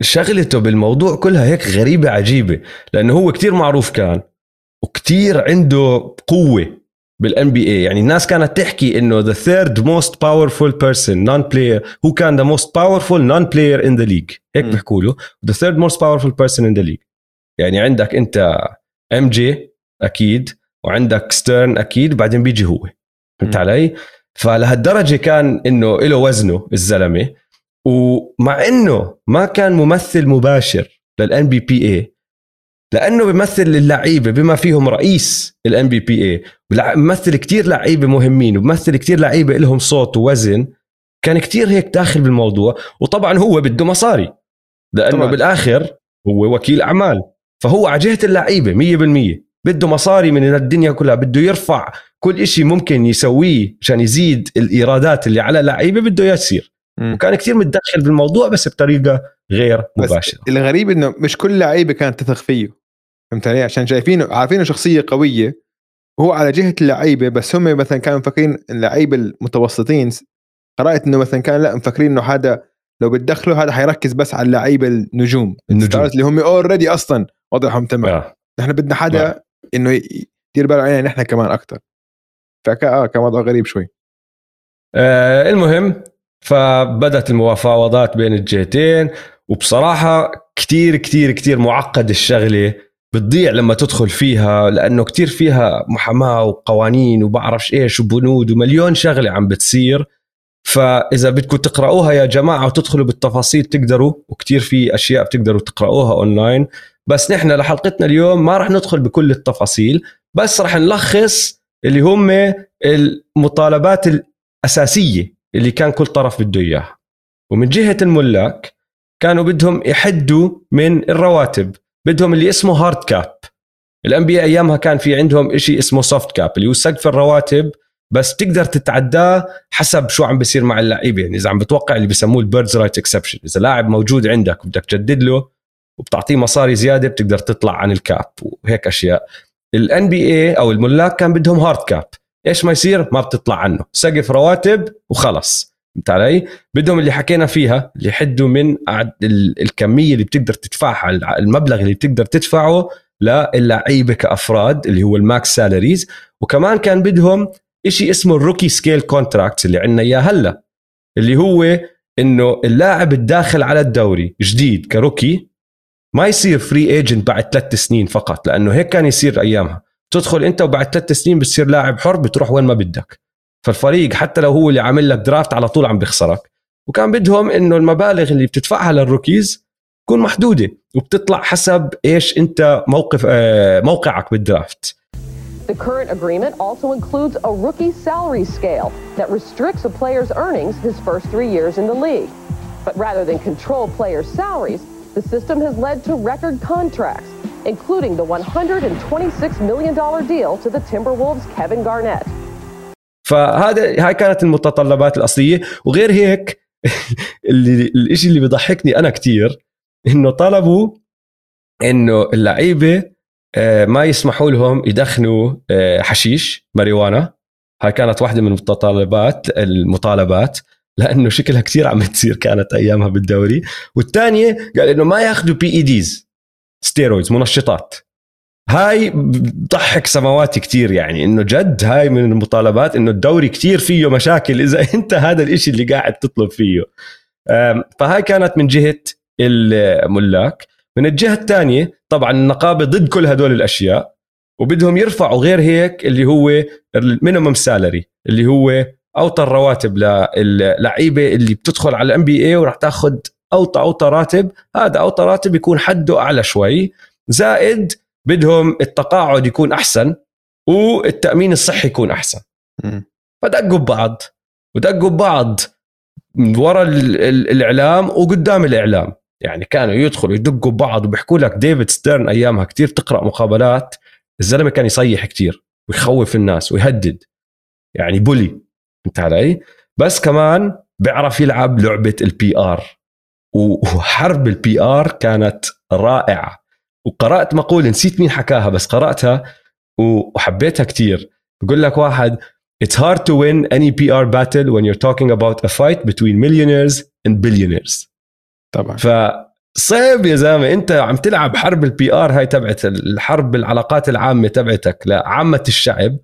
S2: وشغلته بالموضوع كلها هيك غريبة عجيبة لأنه هو كتير معروف كان وكتير عنده قوة بال NBA يعني الناس كانت تحكي إنه the third most powerful person non player who كان the most powerful non player in the league هيك. بيحكوا له the third most powerful person in the league يعني عندك أنت MJ أكيد وعندك ستيرن أكيد بعدين بيجي هو فهمت. علي؟ فلهالدرجة كان إنه له وزنه الزلمة ومع إنه ما كان ممثل مباشر لل NBPA لأنه بيمثل اللعيبه بما فيهم رئيس ال NBPA بيمثل كثير لعيبة مهمين وبيمثل كثير لعيبة لهم صوت ووزن كان كتير هيك داخل بالموضوع وطبعا هو بده مصاري لأنه
S1: طبعاً.
S2: بالآخر هو وكيل أعمال فهو على جهة اللعيبة 100% بده مصاري من الدنيا كلها بده يرفع كل إشي ممكن يسويه عشان يزيد الإيرادات اللي على اللعيبه بده يصير وكان كتير متدخل بالموضوع بس بطريقة غير
S1: بس
S2: مباشرة.
S1: الغريب إنه مش كل لعيبة كانت تثق فيه. فهمت علي؟ عشان شايفينه عارفينه شخصية قوية. وهو على جهة اللعيبة بس هم مثلا كانوا مفكرين اللعيبة المتوسطين قرأت إنه مثلا كان لا مفكرين إنه هذا لو بتدخله هذا حيركز بس على اللعيبة النجوم.
S2: النجوم.
S1: اللي هم اوريدي أصلا وضعهم تمام.
S2: آه.
S1: نحن بدنا حدا إنه ي- يدير باله علينا نحن كمان أكثر فكا آه كان وضعه غريب شوي.
S2: آه المهم فبدت المفاوضات بين الجهتين وبصراحة كتير كتير كتير معقد الشغلة بتضيع لما تدخل فيها لأنه كتير فيها محاماة وقوانين وبعرفش إيش وبنود ومليون شغلة عم بتصير. فإذا بدكم تقرأوها يا جماعة وتدخلوا بالتفاصيل تقدروا وكتير في أشياء بتقدروا تقرأوها أونلاين. بس نحن لحلقتنا اليوم ما رح ندخل بكل التفاصيل بس رح نلخص اللي هم المطالبات الأساسية. اللي كان كل طرف بده إياها ومن جهة الملاك كانوا بدهم يحدوا من الرواتب بدهم اللي اسمه hard cap ال NBA أيامها كان في عندهم شيء اسمه soft cap اللي هو سقف الرواتب بس تقدر تتعداه حسب شو عم بيصير مع اللعيبة. يعني إذا عم بتوقع اللي بيسموه ال Bird's right exception إذا لاعب موجود عندك وبدك تجدد له وبتعطيه مصاري زيادة بتقدر تطلع عن ال cap وهيك أشياء. ال NBA أو الملاك كان بدهم hard cap إيش ما يصير؟ ما بتطلع عنه. سقف رواتب وخلص. فهمت علي؟ بدهم اللي حكينا فيها اللي يحدوا من الكمية اللي بتقدر تدفعها المبلغ اللي بتقدر تدفعه للعيبه كافراد اللي هو ال max salaries. وكمان كان بدهم شيء اسمه ال rookie scale contract اللي عندنا إياه هلا اللي هو إنه اللاعب الداخل على الدوري جديد ك rookie ما يصير free agent بعد ثلاث سنين فقط لأنه هيك كان يصير أيامها. تدخل انت وبعد ثلاث سنين بتصير لاعب حر بتروح وين ما بدك. فالفريق حتى لو هو اللي عامل لك draft على طول عم بيخسرك. وكان بدهم إنه المبالغ اللي بتدفعها لل rookies تكون محدودة وبتطلع حسب إيش أنت موقف آه، موقعك بال draft.
S6: The current agreement also includes a rookie salary scale that restricts a player's earnings his first three years in the league. But rather than control players' salaries, the system has led to record contracts, including the $126 million deal to the Timberwolves' Kevin Garnett.
S2: فهذا هاي كانت المتطلبات الأصلية. وغير هيك اللي الشيء اللي بيضحكني أنا كتير إنه طلبوا إنه اللعيبة آه، ما يسمحوا لهم يدخنوا آه، حشيش ماريوانا. هاي كانت واحدة من المتطلبات المطالبات. لأنه شكلها كثير عم تصير كانت أيامها بالدوري. والثانيه قال إنه ما ياخذوا بي اي ديز ستيرويدز منشطات. هاي بضحك سماواتي كتير يعني إنه جد هاي من المطالبات إنه الدوري كتير فيه مشاكل إذا أنت هذا الإشي اللي قاعد تطلب فيه. فهاي كانت من جهة الملاك. من الجهة الثانية طبعا النقابة ضد كل هدول الأشياء وبدهم يرفعوا غير هيك اللي هو ال minimum salary اللي هو أوطى الرواتب للعيبه اللي بتدخل على ال NBA وراح تاخذ اوطى أوطى راتب. هذا أوطى راتب يكون حده أعلى شوي. زائد بدهم التقاعد يكون أحسن والتأمين الصحي يكون
S1: أحسن.
S2: فدقوا ببعض. ودقوا ببعض ورا ال- ال- الإعلام وقدام الإعلام. يعني كانوا يدخلوا يدقوا ببعض وبيحكوا لك ديفيد ستيرن أيامها كتير تقرأ مقابلات. الزلمة كان يصيح كتير ويخوف الناس ويهدد. يعني بولي. فهمت علي؟ بس كمان بيعرف يلعب لعبة ال PR وحرب ال PR كانت رائعة. وقرأت مقولة نسيت مين حكاها بس قرأتها وحبيتها كتير. بقول لك واحد It's hard to win any PR battle when you're talking about a fight between millionaires and billionaires.
S1: طبعا.
S2: فصعب يا زلمة أنت عم تلعب حرب ال PR هاي تبعت الحرب العلاقات العامة تبعتك لعامة الشعب.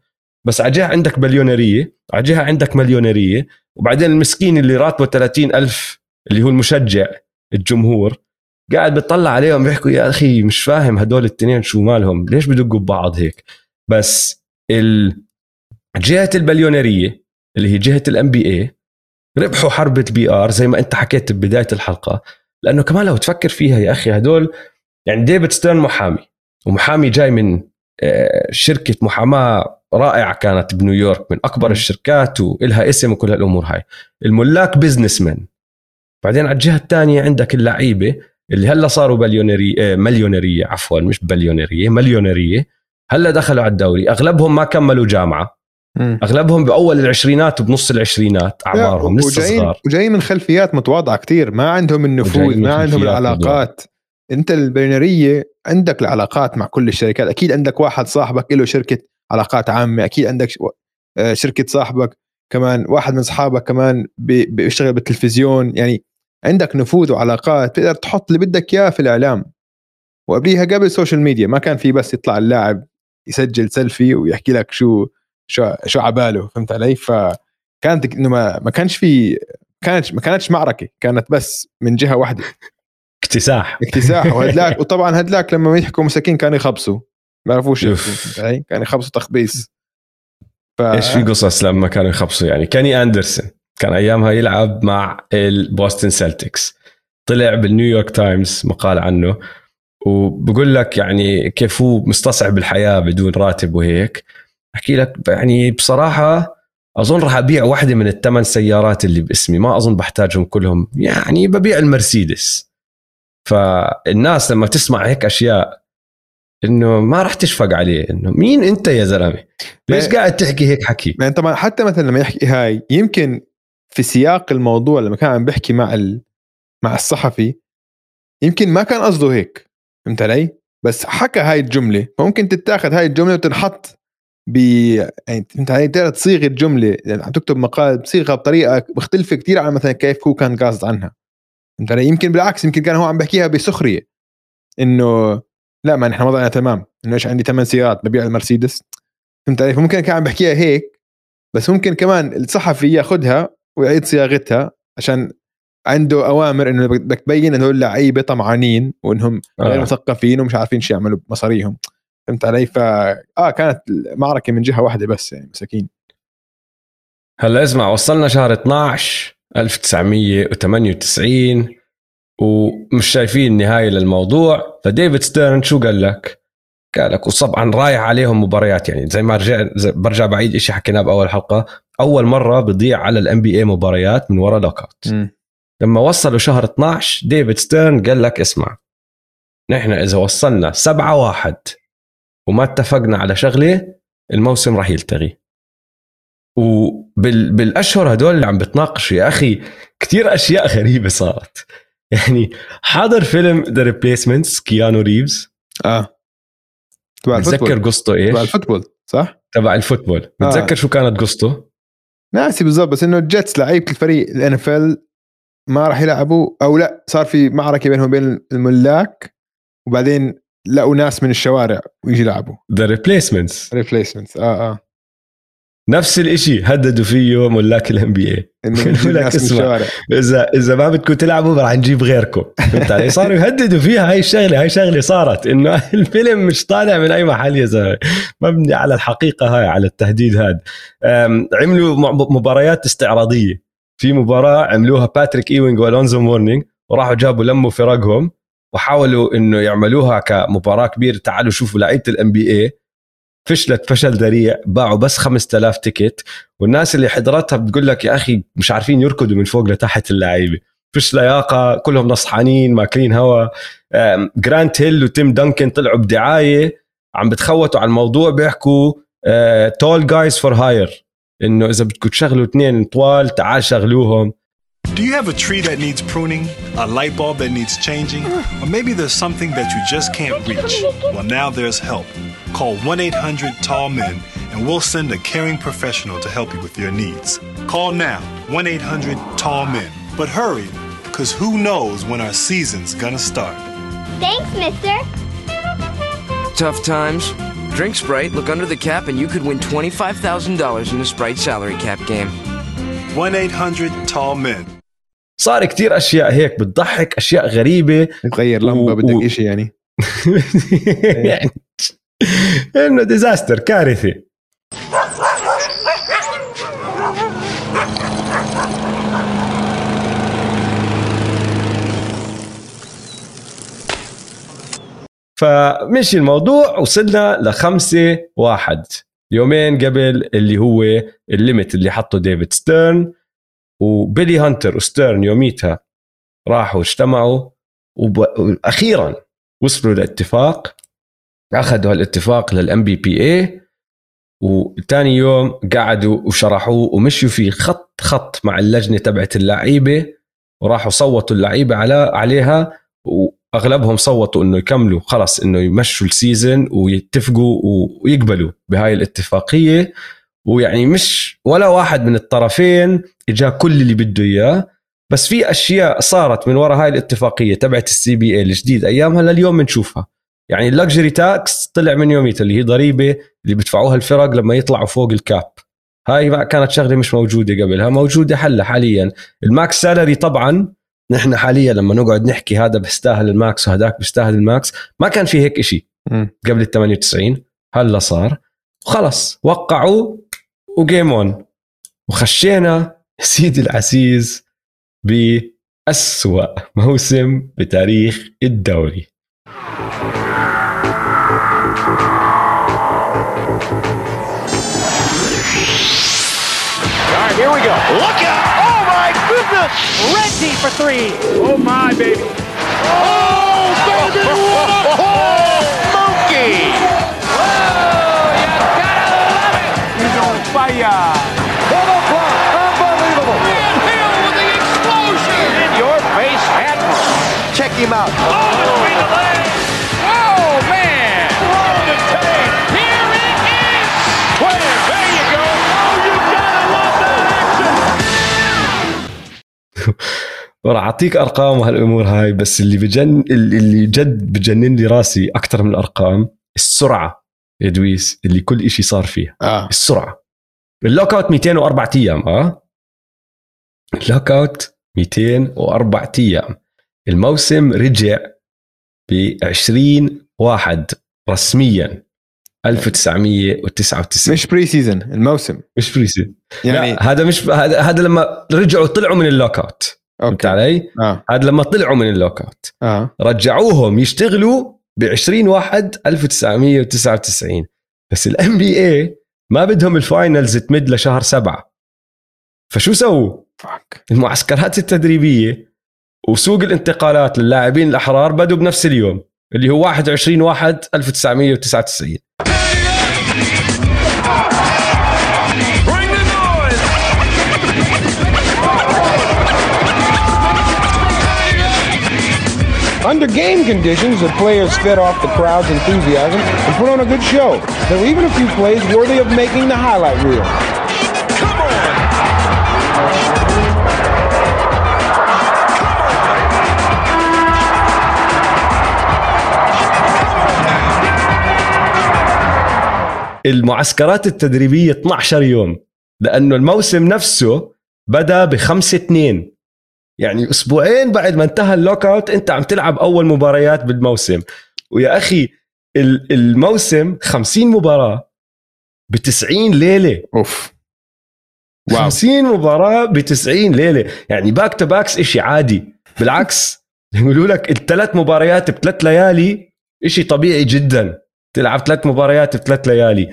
S2: بس على جهة عندك بليونيريه على جهة عندك مليونيرية وبعدين المسكين اللي راتبه 30 ألف اللي هو المشجع الجمهور قاعد بتطلع عليهم بيحكوا يا أخي مش فاهم هدول التنين شو مالهم ليش بدقوا ببعض هيك؟ بس جهة البليونيريه اللي هي جهة ال NBA ربحوا حرب ال PR زي ما أنت حكيت ببداية الحلقة لأنه كمان لو تفكر فيها يا أخي هدول يعني ديفيد ستيرن محامي ومحامي جاي من آه، شركة محاماة رائعة كانت بنيويورك من أكبر الشركات وإلها اسم وكل هالأمور هاي. الملاك businessman بعدين على الجهة الثانية عندك اللعيبة اللي هلا صاروا بليونيريه مليونيرية عفوا مش بليونيرية مليونيرية. هلا دخلوا على الدوري. أغلبهم ما كملوا جامعة.
S1: مم.
S2: أغلبهم بأول العشرينات وبنص العشرينات أعمارهم لسه صغار.
S1: وجايين من خلفيات متواضعة كتير. ما عندهم النفوذ ما عندهم العلاقات. أنت البليونيريه عندك العلاقات مع كل الشركات. أكيد عندك واحد صاحبك له شركة علاقات عامة. أكيد عندك آه، شركة صاحبك كمان واحد من اصحابك كمان بي- بيشتغل بالتلفزيون. يعني عندك نفوذ وعلاقات تقدر تحط اللي بدك إياه في الإعلام. وقبليها قبل ال social media ما كان في بس يطلع اللاعب يسجل سيلفي ويحكي لك شو شو شو عباله فهمت علي؟ فكانت إنه ما, ما كانش في كانت ما كانتش معركة كانت بس من جهة واحدة.
S2: اكتساح.
S1: اكتساح. وهدلاك وطبعا هدلاك لما يحكوا مساكين كانوا يخبصوا. فهمت علي؟ كانوا يخبصوا تخبيص. ف...
S2: إيش في قصص لما كانوا يخبصوا؟ يعني كيني أندرسون. كان أيامها يلعب مع البوستن سيلتكس طلع بالنيويورك تايمز مقال عنه وبقول لك يعني كيف هو مستصعب الحياة بدون راتب وهيك. أحكي لك يعني بصراحة أظن راح أبيع واحدة من الثمان سيارات اللي باسمي. ما أظن بحتاجهم كلهم. يعني ببيع المرسيدس. فالناس لما تسمع هيك أشياء إنه ما راح تشفق عليه. إنه مين أنت يا زلمة؟ ليش
S1: ما-
S2: قاعد تحكي هيك حكي؟
S1: يعني طبعا حتى مثلا لما يحكي هاي يمكن في سياق الموضوع لما كان عم بيحكي مع ال... مع الصحفي يمكن ما كان قصده هيك. فهمت علي؟ بس حكى هاي الجملة. فممكن تتاخذ هاي الجملة وتنحط ب يعني فهمت علي؟ تقدر تصيغ الجملة. يعني عم تكتب مقال بصيغها بطريقة مختلفة كثير عن مثلا كيف هو كان قاصد عنها. فهمت علي؟ يمكن بالعكس يمكن كان هو عم بحكيها بسخرية. إنه لا ما نحن وضعنا تمام إنه إيش عندي ثمان سيارات ببيع المرسيدس فهمت علي؟ فممكن كان عم بحكيها هيك بس ممكن كمان الصحفي ياخذها ويعيد صياغتها عشان عنده أوامر إنه بدك تبين إنه اللعيبه طمعانين وإنهم غير
S2: آه.
S1: مثقفين ومش عارفين شو يعملوا بمصاريهم فهمت علي؟ ف آه كانت المعركة من جهة واحدة بس يعني مساكين
S2: هلا اسمع وصلنا شهر 12 1998 ومش شايفين نهاية للموضوع. فديفيد ستيرن شو قال لك؟ قال لك وطبعا رايح عليهم مباريات. يعني زي ما رجع زي برجع بعيد شيء حكيناه بأول حلقة. أول مرة بضيع على ال NBA مباريات من ورا lockout لما وصلوا شهر 12 ديفيد ستيرن قال لك اسمع نحن إذا وصلنا 7 واحد وما اتفقنا على شغلة الموسم راح يلتغي. وبالاشهر هدول اللي عم بتناقشوا يا أخي كثير أشياء غريبة صارت. يعني حاضر فيلم The Replacements كيانو ريفز
S1: آه تبع
S2: بتذكر
S1: ال football
S2: قصته
S1: تبع
S2: إيش؟
S1: الفوتبول صح؟
S2: تبع ال football
S1: آه.
S2: بتذكر شو كانت قصته؟
S1: ناسي بالضبط بس إنه ال Jets لعيبه الفريق ال NFL ما راح يلعبوا أو لا صار في معركة بينهم وبين الملاك وبعدين لقوا ناس من الشوارع ويجي يلعبوا
S2: ذا ريبليسمنتس
S1: ريبليسمنت آه آه
S2: نفس الإشي هددوا فيه ملاك ال
S1: NBA
S2: لك اسمع. إذا إذا ما بدكم تلعبوا راح نجيب غيركم. فهمت علي؟ صاروا يهددوا فيها. هاي الشغلة هاي شغلة صارت. إنه الفيلم مش طالع من أي محل يا زلمة. مبني على الحقيقة هاي على التهديد هذا عملوا مباريات استعراضية. في مباراة عملوها باتريك ايوينج والونزو مورنينج وراحوا جابوا لموا فرقهم وحاولوا إنه يعملوها كمباراة كبيرة. تعالوا شوفوا لعيبة ال NBA فشلت فشل ذريع باعوا بس 5000 ticket والناس اللي حضرتها بتقول لك يا أخي مش عارفين يركضوا من فوق لتحت اللعيبة. فيش لياقة كلهم نصحانين ماكلين هوا. جرانت هيل وتيم دانكن طلعوا بدعاية عم بتخوتوا على الموضوع بيحكوا تول جايز فور هاير إنه إذا بدكم تشغلوا اثنين طوال تعال شغلوهم.
S8: Do you have a tree that needs pruning? A light bulb that needs changing? Or maybe there's something that you just can't reach? Well, now there's help. Call 1 800 Tall Men and we'll send a caring professional to help you with your needs. Call now 1 800 Tall Men. But hurry, because who knows when our season's gonna start?
S9: Thanks, mister.
S10: Tough times? Drink Sprite, look under the cap, and you could win $25,000 in the Sprite salary cap game.
S8: 1 800 Tall Men.
S2: صار كتير أشياء هيك بتضحك أشياء غريبة.
S1: تغير لمبه
S2: و-
S1: بدك إشي يعني.
S2: يعني إنه ديزاستر كارثة. فمشي الموضوع وصلنا لخمسة واحد. يومين قبل اللي هو ال limit اللي حطه ديفيد ستيرن وبيلي هانتر وستيرن يوميتها راحوا اجتمعوا وأخيرا وصلوا لاتفاق أخذوا هالاتفاق لل NBPA وثاني يوم قعدوا وشرحوه ومشوا فيه خط خط مع اللجنة تبعت اللعيبة وراحوا صوتوا اللعيبة على عليها واغلبهم صوتوا إنه يكملوا خلص إنه يمشوا ال season ويتفقوا ويقبلوا بهاي الاتفاقية. ويعني مش ولا واحد من الطرفين إجا كل اللي بده إياه. بس في أشياء صارت من وراء هاي الاتفاقية تبعت ال CBA الجديد أيامها لليوم بنشوفها. يعني ال luxury tax طلع من يوميتها اللي هي ضريبة اللي بيدفعوها الفرق لما يطلعوا فوق ال cap. هاي كانت شغلة مش موجودة قبلها موجودة حلها حاليا. ال max salary طبعا نحن حاليا لما نقعد نحكي هذا بيستاهل ال max وهذاك بيستاهل ال max ما كان في هيك إشي قبل ال 98 هلا صار. وخلص وقعوا و game on وخشينا سيدي العزيز بأسوأ موسم بتاريخ الدوري.
S4: All right, here we go. Look goodness! Reggie for three. Oh my baby. Oh baby! What a monkey! Oh, you gotta love it! He's on fire. What a block! Unbelievable! Van Hill with the explosion! In your face, Admiral. Check him out. Oh,
S2: راح أعطيك أرقام وهالأمور هاي بس اللي بجن اللي جد بجنن لي راسي أكثر من الأرقام السرعة يا دويس اللي كل إشي صار فيها.
S1: آه.
S2: السرعة. ال lockout 204 أيام آه؟ ال lockout 204 أيام. الموسم رجع ب 20 واحد رسميا. 1999
S1: مش preseason الموسم.
S2: مش preseason
S1: يعني
S2: يعني هذا مش هذا هذا لما رجعوا طلعوا من ال lockout. فهمت علي؟
S1: آه.
S2: هذا لما طلعوا من ال lockout.
S1: آه.
S2: رجعوهم يشتغلوا ب 20 واحد 1999 بس ال NBA ما بدهم ال finals تمد لشهر سبعة. فشو سووا؟ المعسكرات التدريبية وسوق الانتقالات للاعبين الأحرار بدوا بنفس اليوم. اللي هو 21 واحد 1999
S3: Bring the noise!
S9: Under game conditions, the players fed off the crowd's enthusiasm and put on a good show. There were even a few plays worthy of making the highlight reel.
S2: المعسكرات التدريبية 12 يوم لأنه الموسم نفسه بدأ ب 5 2 يعني أسبوعين بعد ما انتهى ال lockout أنت عم تلعب أول مباريات بالموسم. ويا أخي ال- الموسم 50 مباراة ب 90 ليلة.
S1: أوف. واو.
S2: 50 مباراة ب 90 ليلة. يعني back to backs إشي عادي. بالعكس يقولوا لك الثلاث مباريات بثلاث ليالي إشي طبيعي جدا. تلعب ثلاث مباريات بثلاث ليالي.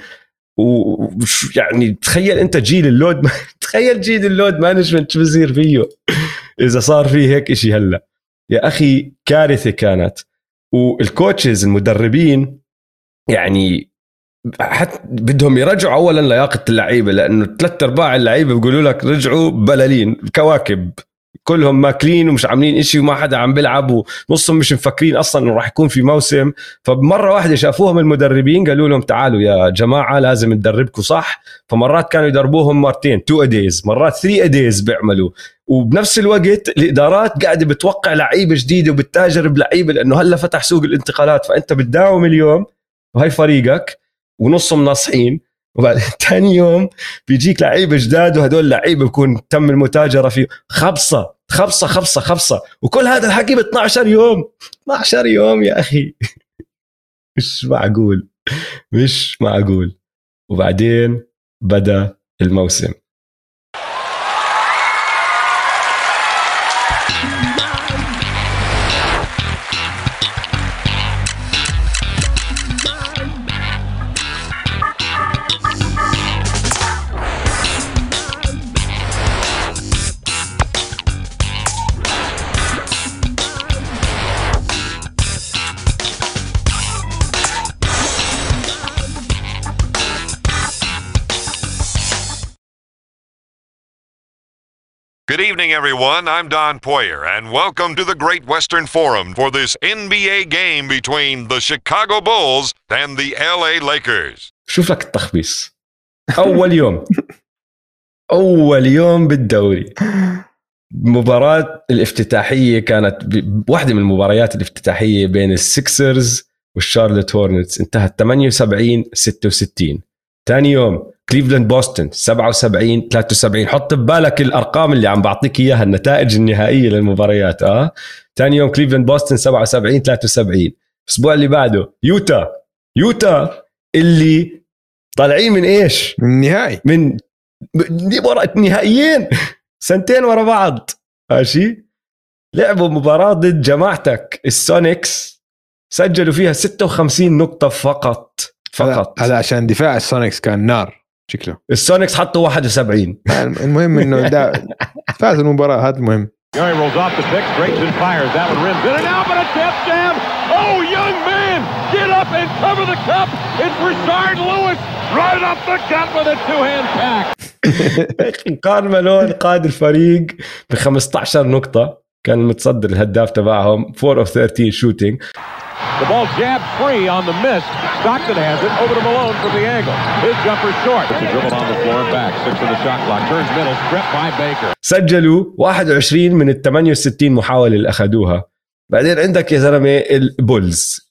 S2: وش يعني تخيل أنت جيل ال load تخيل جيل ال load management شو بصير فيه. إذا صار فيه هيك إشي هلأ. يا أخي كارثة كانت. وال coaches المدربين يعني حتى بدهم يرجعوا اولا لياقة اللعيبة لأنه ثلاث أرباع اللعيبة بيقولوا لك رجعوا بلالين كواكب. كلهم ماكلين ومش عاملين إشي وما حدا عم بيلعب ونصهم مش مفكرين أصلا إنه راح يكون في موسم. فمرة واحدة شافوهم المدربين قالوا لهم تعالوا يا جماعة لازم ندربكم صح؟ فمرات كانوا يدربوهم مرتين two a days مرات three a days بيعملوا. وبنفس الوقت الإدارات قاعدة بتوقع لعيبة جديدة وبتتاجر بلعيبة لأنه هلا فتح سوق الانتقالات فأنت بتداوم اليوم وهي فريقك ونصهم ناصحين. وبعدين ثاني يوم بيجيك لعيبة جداد وهدول لعيبة بكون تم المتاجرة فيه. خبصة. خبصة خبصة خبصة. وكل هذا الحكي ب 12 يوم. 12 يوم يا أخي. مش معقول. مش معقول. وبعدين بدا الموسم.
S11: Good evening, everyone. I'm Don Poyer, and welcome to the Great Western Forum for this NBA game between the Chicago Bulls and the LA Lakers.
S2: شوف لك التخبيص اول يوم اول يوم بالدوري مباراة الافتتاحية كانت ب- واحدة من المباريات الافتتاحية بين السكسرز والشارلوت هورنتس انتهت 78 66 ثاني يوم كليفلاند بوسطن 77 73 حط ببالك الأرقام اللي عم بعطيك إياها النتائج النهائية للمباريات آه؟ ثاني يوم كليفلاند بوسطن 77 73 الأسبوع اللي بعده يوتا. يوتا اللي طالعين من إيش؟
S1: من النهائي.
S2: من ورا نهائيين سنتين ورا بعض. ماشي؟ لعبوا مباراة ضد جماعتك السونيكس. سجلوا فيها 56 نقطة فقط. فقط.
S1: هذا عشان دفاع السونيكس كان نار شكله.
S2: السونيكس حطوا 71
S1: يعني المهم إنه فاز المباراة هذا المهم.
S2: كان مالون قاد الفريق ب 15 نقطة. كان متصدر الهداف تبعهم. 4 of 13 shooting.
S3: The ball jabbed free on the miss. Stockton has it over to Malone for the angle. His jumper short. It's a dribble on the floor and back. Six in the shot clock. Turns middle. Stripped by Baker.
S2: سجلوا 21 من ال 68 محاولة اللي أخذوها بعدين عندك يا زلمة البولز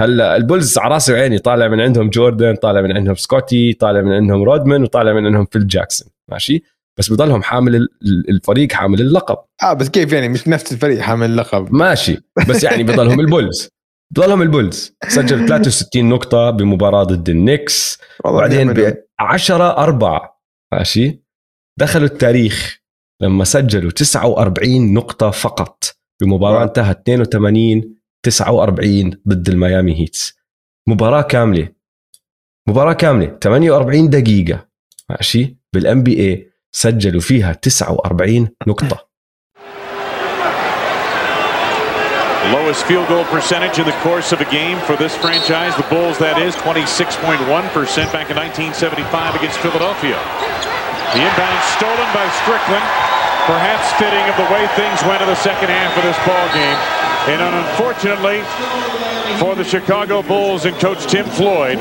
S2: هلا البولز على راسي وعيني طالع من عندهم جوردن طالع من عندهم سكوتي طالع من عندهم رودمان وطالع من عندهم فيل جاكسون ماشي بس بضلهم حامل ال- الفريق حامل اللقب
S1: آه بس كيف يعني مش نفس الفريق حامل اللقب
S2: ماشي بس يعني بضلهم البولز بضلهم البولز. سجل 63 نقطة بمباراة ضد النكس وبعدين. ب 10 4 ماشي. دخلوا التاريخ لما سجلوا 49 نقطة فقط بمباراة. انتهت 82 49 ضد الميامي هيتس. مباراة كاملة. مباراة كاملة. 48 دقيقة. ماشي. بالأن بي اي سجلوا فيها 49 نقطة.
S12: Lowest field goal percentage in the course of a game for this franchise. The Bulls, that is 26.1% back in 1975 against Philadelphia. The inbound stolen by Strickland. Perhaps fitting of the way things went in the second half of this ball game. And unfortunately for the Chicago Bulls and coach Tim Floyd,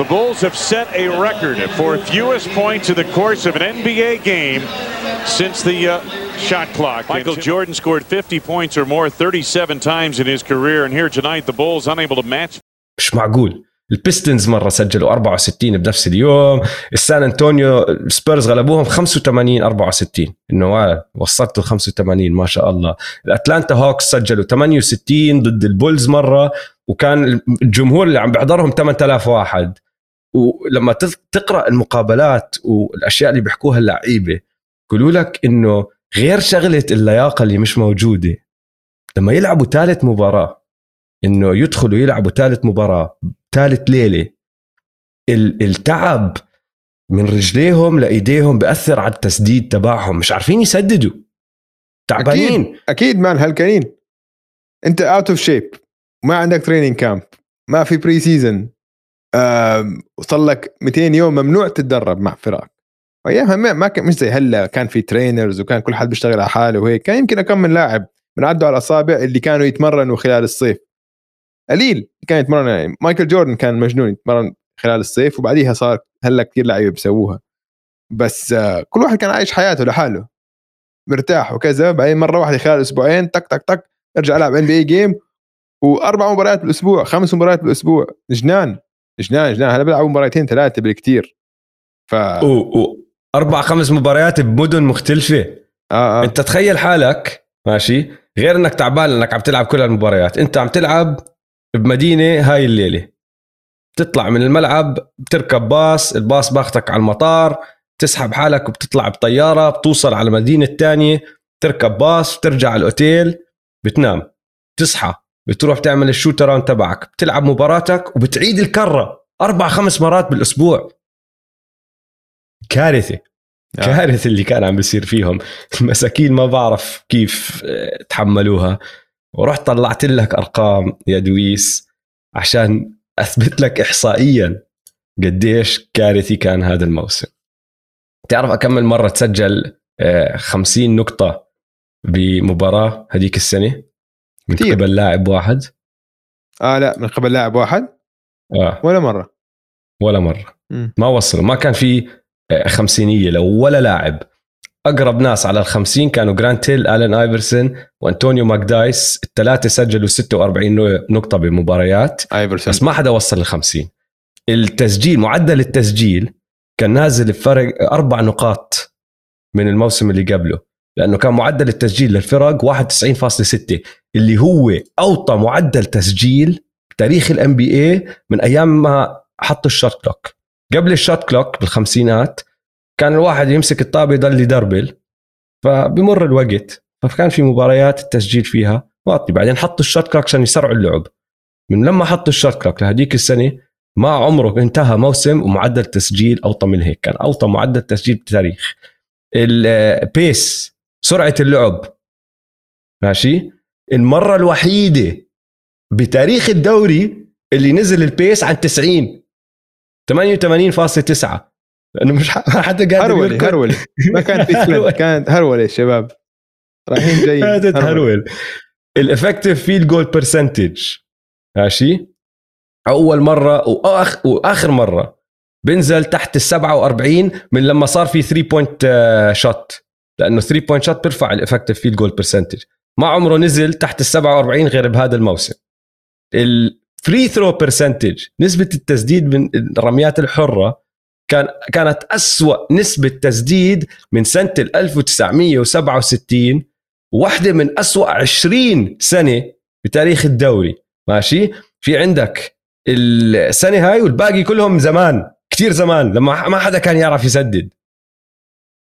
S12: the Bulls have set a record for fewest points in the course of an NBA game since the uh, shot clock. Michael Jordan scored 50 points or more 37 times in his career, and here tonight the Bulls unable to match.
S2: مش معقول البيستنز مره سجلوا 64 بنفس اليوم السان انطونيو سبيرز غلبوهم 85 64 انه آه، وصلتوا 85 ما شاء الله الاتلانتا هوكس سجلوا 68 ضد البولز مره وكان الجمهور اللي عم بيحضرهم 8000 واحد ولما تقرأ المقابلات والأشياء اللي بيحكوها اللعيبة يقولوا لك إنه غير شغلة اللياقة اللي مش موجودة. لما يلعبوا ثالث مباراة إنه يدخلوا يلعبوا ثالث مباراة ثالث ليلة ال- التعب من رجليهم لإيديهم بأثر على التسديد تبعهم. مش عارفين يسددوا. تعبانين.
S1: أكيد أكيد man هلكانين أنت out of shape ما عندك training camp ما في preseason وصل لك 200 يوم ممنوع تتدرب مع فرق. ايامها ما كان مش زي هلا كان في trainers وكان كل حد بيشتغل على حاله وهيك. كان يمكن كم من لاعب بنعدوا على الأصابع اللي كانوا يتمرنوا خلال الصيف. قليل كان يتمرن يعني مايكل جوردن كان مجنون يتمرن خلال الصيف وبعديها صار هلا كثير لعيبة بيسووها. بس آه، كل واحد كان عايش حياته لحاله. مرتاح وكذا. بعدين مرة واحدة خلال أسبوعين تك تك تك ارجع ألعب ان بي اي جيم وأربع مباريات بالأسبوع خمس مباريات بالأسبوع. جنان. جنان جنان هلا بيلعبوا مباراتين ثلاثة بالكثير ف
S2: و... و... أربع خمس مباريات بمدن مختلفة.
S1: آه آه.
S2: أنت تخيل حالك ماشي غير إنك تعبان لأنك عم تلعب كل المباريات أنت عم تلعب بمدينة هاي الليلة. تطلع من الملعب بتركب باص الباص باخدك على المطار تسحب حالك وبتطلع بطيارة بتوصل على المدينة الثانية تركب باص بترجع على الأوتيل بتنام. تصحى بتروح تعمل ال shootaround تبعك. بتلعب مباراتك وبتعيد الكرة أربع خمس مرات بالأسبوع. كارثة.
S1: آه.
S2: كارثة اللي كان عم بيصير فيهم. المساكين ما بعرف كيف آه، تحملوها. ورحت طلعت لك أرقام يا دويس عشان أثبت لك احصائيا قديش كارثي كان هذا الموسم. تعرف أكمل مرة تسجل آه، 50 نقطة بمباراة هذيك السنة؟ من
S1: كتير.
S2: قبل لاعب واحد؟
S1: آه لا من قبل لاعب واحد.
S2: آه.
S1: ولا مرة.
S2: ولا مرة.
S1: مم.
S2: ما وصلوا. ما كان في آه، خمسينية لو ولا لاعب. أقرب ناس على الخمسين كانوا جرانت هيل ألين آيفرسون وانطونيو ماكدايس. الثلاثة سجلوا 46 نقطة بمباريات.
S1: آيفرسون.
S2: بس ما حدا وصل ل 50 التسجيل معدل التسجيل كان نازل بفرق أربع نقاط من الموسم اللي قبله. لأنه كان معدل التسجيل للفرق 91.6 اللي هو أوطى معدل تسجيل بتاريخ ال NBA من أيام ما حطوا ال shot clock. قبل ال shot clock بالخمسينات كان الواحد يمسك الطابة يضل يدربل فبمر الوقت فكان في مباريات التسجيل فيها واطي. بعدين حطوا ال shot clock عشان يسرعوا اللعب. من لما حطوا ال shot clock لهديك السنة ما عمره انتهى موسم ومعدل تسجيل أوطى من هيك كان أوطى معدل تسجيل بالتاريخ ال pace سرعة اللعب. ماشي؟ المرة الوحيدة بتاريخ الدوري اللي نزل ال pace عن 90 88.9 لأنه مش حدا قادر
S1: هرولة
S2: يركض.
S1: هرولة. ما كان في sprint كانت هرولة يا شباب. رايحين جاي
S2: كانت هرول ال effective field goal percentage ماشي؟ أول مرة وآخ وآخر مرة بنزل تحت ال 47 من لما صار في 3 point shot لأنه 3 point shot بيرفع ال effective field goal percentage ما عمره نزل تحت ال 47 غير بهذا الموسم. ال free throw percentage نسبة التسديد من الرميات الحرة كان كانت أسوأ نسبة تسديد من سنة ال 1967 واحدة من أسوأ 20 سنة بتاريخ الدوري. ماشي؟ في عندك السنة هاي والباقي كلهم زمان كتير زمان لما ما حدا كان يعرف يسدد.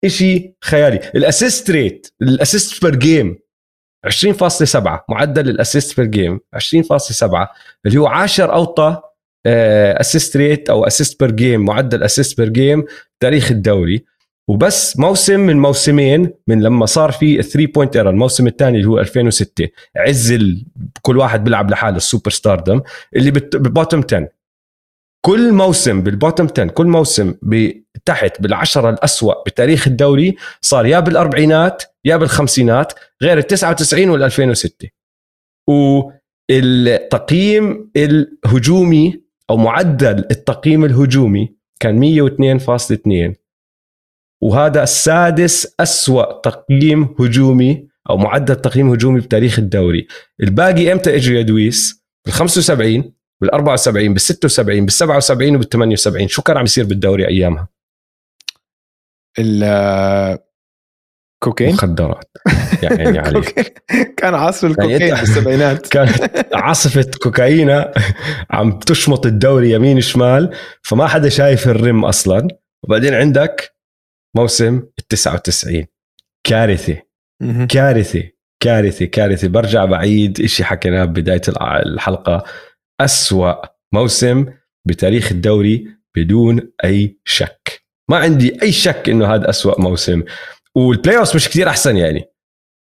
S2: إشي خيالي ال assist rate ال assist per game 20.7 معدل ال assist per game 20.7 اللي هو 10 اوطى assist rate أو assist per game معدل assist per game تاريخ الدوري وبس موسم من موسمين من لما صار في 3 point era الموسم الثاني اللي هو 2006 عز. كل واحد بيلعب لحاله ال superstardom اللي. بال bottom 10 كل موسم بالبوتم 10 كل موسم تحت بالعشرة الأسوأ بتاريخ الدوري صار يا بالأربعينات يا بالخمسينات غير ال 99 وال 2006 والتقييم الهجومي أو معدل التقييم الهجومي كان 102.2 وهذا السادس أسوأ تقييم هجومي أو معدل تقييم هجومي بتاريخ الدوري الباقي إمتى إجوا يا دويس؟ بال 75 بال 74 بال 76 بال 77 وبال 78 شو كان عم يصير بالدوري أيامها؟
S1: الكوكين
S2: مخدرات. يعني عليك.
S1: كان عصر الكوكين
S2: يعني
S1: بالسبعينات
S2: كانت عاصفة كوكايينا عم تشمط الدوري يمين شمال فما حدا شايف الرم أصلا. وبعدين عندك موسم ال 99 كارثة.
S1: مهم.
S2: كارثة. كارثة. كارثة. برجع بعيد. إشي حكيناه ببداية الع- الحلقة. أسوأ موسم بتاريخ الدوري بدون أي شك. ما عندي أي شك إنه هذا أسوأ موسم. وال playoff مش كتير أحسن يعني.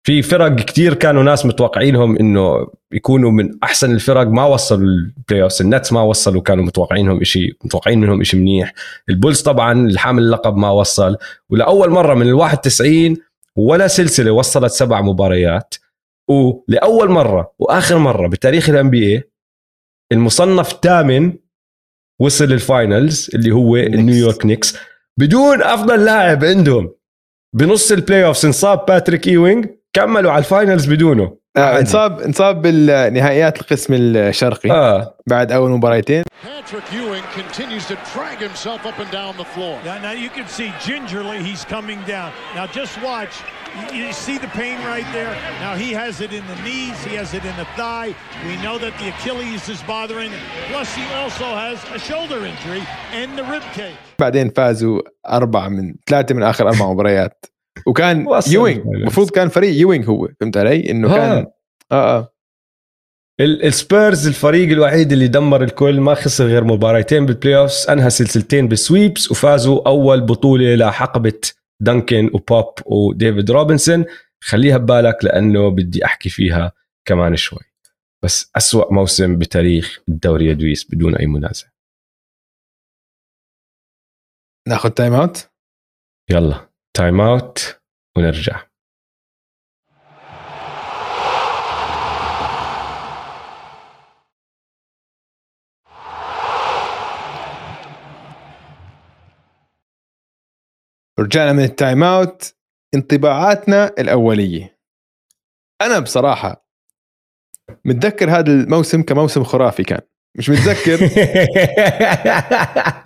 S2: في فرق كتير كانوا ناس متوقعينهم إنه يكونوا من أحسن الفرق ما وصلوا ال playoff النتس ما وصلوا كانوا متوقعينهم إشي متوقعين منهم إشي منيح. البولز طبعا الحامل اللقب ما وصل. ولأول مرة من ال 91 ولا سلسلة وصلت سبع مباريات. ولأول مرة وآخر مرة بتاريخ ال NBA المصنف الثامن وصل لل finals اللي هو النيويورك نيكس. بدون افضل لاعب عندهم بنص ال playoff انصاب باتريك ايوينج كملوا على ال finals بدونه
S1: آه انصاب انصاب بالنهائيات القسم الشرقي
S2: آه
S1: بعد اول مباراتين
S13: Patrick Ewing continues to drag himself up and down the floor.
S14: Now, now you can see gingerly he's coming down. Now just watch. You, you see the pain right there. Now he has it in the knees. He has it in the thigh. We know that the Achilles is bothering him. Plus he also has a shoulder injury and the rib cage.
S1: بعدين فازوا أربعة من ثلاثة من آخر أربع مباريات وكان
S2: الفاينلز.
S1: المفروض كان فريق يوينج هو فهمت علي؟ إنه
S2: آه.
S1: كان آه آه
S2: ال- السبيرز الفريق الوحيد اللي دمر الكل ما خسر غير مباراتين بال playoffs أنهى سلسلتين بال sweeps وفازوا أول بطولة لحقبه Duncan و Pop و David Robinson خليها ببالك لأنه بدي أحكي فيها كمان شوي بس أسوأ موسم بتاريخ الدوري يا دويس بدون أي منازع
S1: ناخذ تايم اوت
S2: يلا تايم اوت ونرجع.
S1: رجعنا من ال time out انطباعاتنا الأولية. أنا بصراحة متذكر هذا الموسم كموسم خرافي كان. مش متذكر؟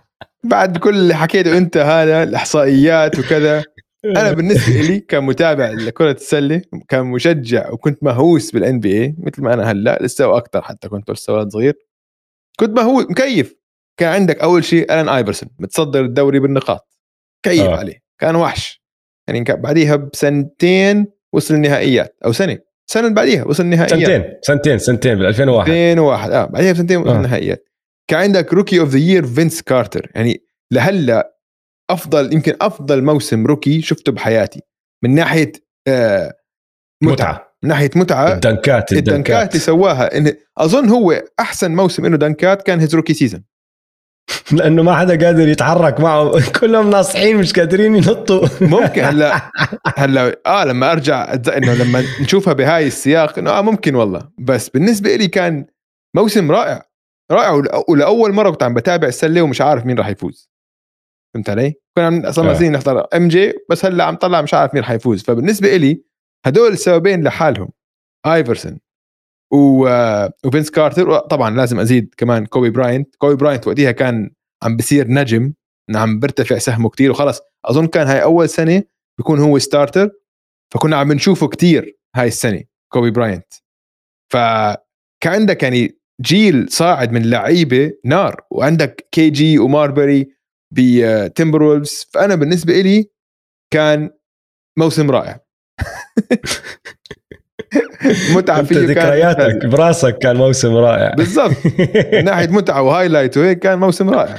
S1: بعد كل اللي حكيته انت هذا الإحصائيات وكذا. أنا بالنسبة لي كمتابع لكرة السلة كمشجع وكنت مهووس بالان بي اي مثل ما أنا هلأ لسه وأكثر حتى كنت لسه ولد صغير. كنت مهووس مكيف. كان عندك أول شيء ألان آيفرسون متصدر الدوري بالنقاط. كيف
S2: آه.
S1: عليه؟ كان وحش. يعني كان بعديها بسنتين وصل النهائيات أو سنة. السنة اللي بعديها وصل النهائيات.
S2: سنتين سنتين سنتين بال 2001
S1: 2001 آه بعديها بسنتين وصل
S2: آه.
S1: النهائيات. كان عندك rookie of the year Vince Carter يعني لهلا أفضل يمكن أفضل موسم rookie شفته بحياتي. من ناحية آه متعة,
S2: متعة.
S1: من ناحية متعة
S2: الدنكات
S1: الدنكات. اللي سواها. إن أظن هو أحسن موسم إنه dunkات كان his rookie season
S2: لأنه ما حدا قادر يتحرك معه. كلهم ناصحين مش قادرين ينطوا.
S1: ممكن. هلا هلا آه لما أرجع إنه لما نشوفها بهاي السياق إنه آه ممكن والله. بس بالنسبة لي كان موسم رائع. رائع ول- ولأول مرة كنت عم بتابع السلة ومش عارف مين راح يفوز. فهمت علي؟ كنا
S2: آه.
S1: سنين نحضر MJ بس هلأ عم طلع مش عارف مين راح يفوز. فبالنسبة لي هدول السببين لحالهم. Iverson و... و Vince Carter. طبعا لازم أزيد كمان Kobe Bryant. Kobe Bryant وقتها كان عم بصير نجم عم برتفع سهمه كتير. وخلص أظن كان هاي أول سنة بيكون هو starter فكنا عم نشوفه كتير هاي السنة Kobe Bryant. فكان عندك يعني جيل صاعد من لعيبة نار وعندك KG و Marbury ب Timberwolves فأنا بالنسبة لي كان موسم رائع.
S2: متعة
S1: فيه
S2: ذكرياتك براسك كان موسم رائع.
S1: بالضبط. من ناحية متعة و highlight وهيك كان موسم رائع.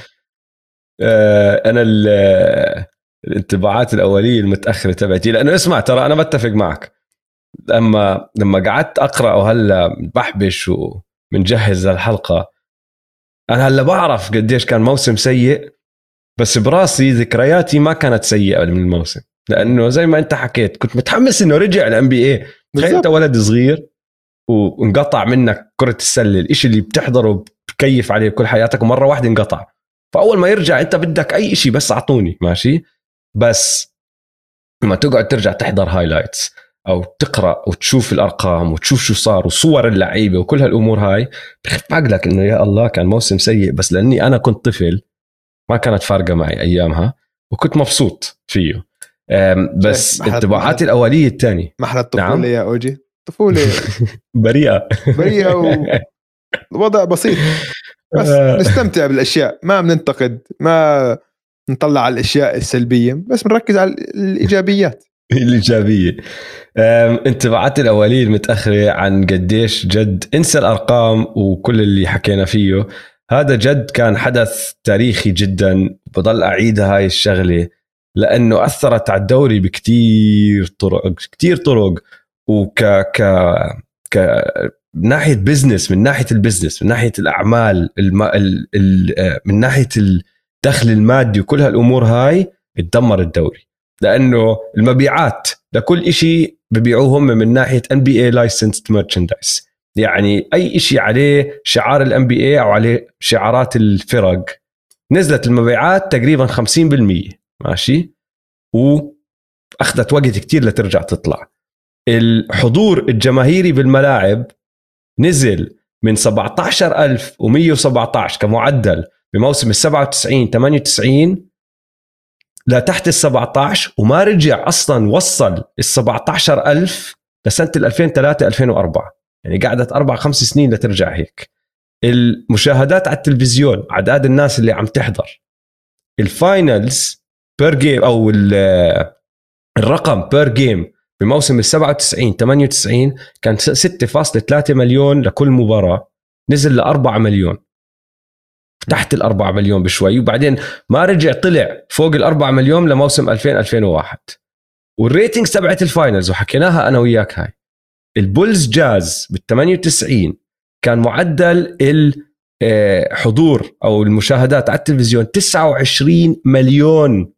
S2: آه، أنا ال- الانطباعات الأولية المتأخرة تبعتي لأنه اسمع ترى أنا بتفق معك. لما لما قعدت أقرأ وهلأ بحبش ومنجهز للحلقة. أنا هلا بعرف قديش كان موسم سيء بس براسي ذكرياتي ما كانت سيئة من الموسم. لأنه زي ما أنت حكيت كنت متحمس إنه رجع الان بي اي تخيل أنت ولد صغير وانقطع منك كرة السلة الإشي اللي بتحضره بتكيف عليه كل حياتك ومرة واحدة انقطع. فأول ما يرجع أنت بدك أي شيء بس أعطوني ماشي؟ بس لما تقعد ترجع تحضر هايلايتس أو تقرأ وتشوف الأرقام وتشوف شو صار وصور اللعيبة وكل هالأمور هاي بخف عقلك إنه يا الله كان موسم سيء بس لأني أنا كنت طفل ما كانت فارقة معي أيامها وكنت مبسوط فيه. بس انطباعاتي الأولية الثانية.
S1: محلى الطفولة
S2: نعم.
S1: يا أوجي. طفولة.
S2: بريئة.
S1: بريئة ووضع بسيط. بس
S2: آه.
S1: نستمتع بالأشياء. ما بننتقد ما نطلع على الأشياء السلبية بس بنركز على الإيجابيات.
S2: الايجابية. أم، انطباعاتي الاوليه المتاخره عن قديش جد إنسى الأرقام وكل اللي حكينا فيه. هذا جد كان حدث تاريخي جدا. بضل أعيد هاي الشغلة لأنه أثرت على الدوري بكتير طرق كتير طرق. وك ك ك من ناحية business من ناحية ال business من ناحية الأعمال الم... ال... ال... آه، من ناحية الدخل المادي وكل هالأمور هاي اتدمر الدوري. لأنه المبيعات لكل شيء ببيعوه هم من ناحية NBA licensed merchandise يعني أي شيء عليه شعار ال NBA أو عليه شعارات الفرق. نزلت المبيعات تقريبا 50% ماشي؟ وأخذت وقت كتير لترجع تطلع. الحضور الجماهيري بالملاعب نزل من 17117 كمعدل بموسم ال 97 98 لتحت ال 17 وما رجع أصلا وصل ال 17000 لسنة ال 2003 2004 يعني قعدت أربع خمس سنين لترجع هيك. المشاهدات على التلفزيون أعداد الناس اللي عم تحضر. ال finals per game أو ال- الرقم per game بموسم ال 97 98 كان 6.3 مليون لكل مباراة. نزل ل 4 مليون. تحت ال 4 مليون بشوي. وبعدين ما رجع طلع فوق ال 4 مليون لموسم 2000 2001 وال ratings تبعت ال finals وحكيناها أنا وياك هاي. ال Bulls Jazz بال 98 كان معدل الحضور أو المشاهدات على التلفزيون 29 مليون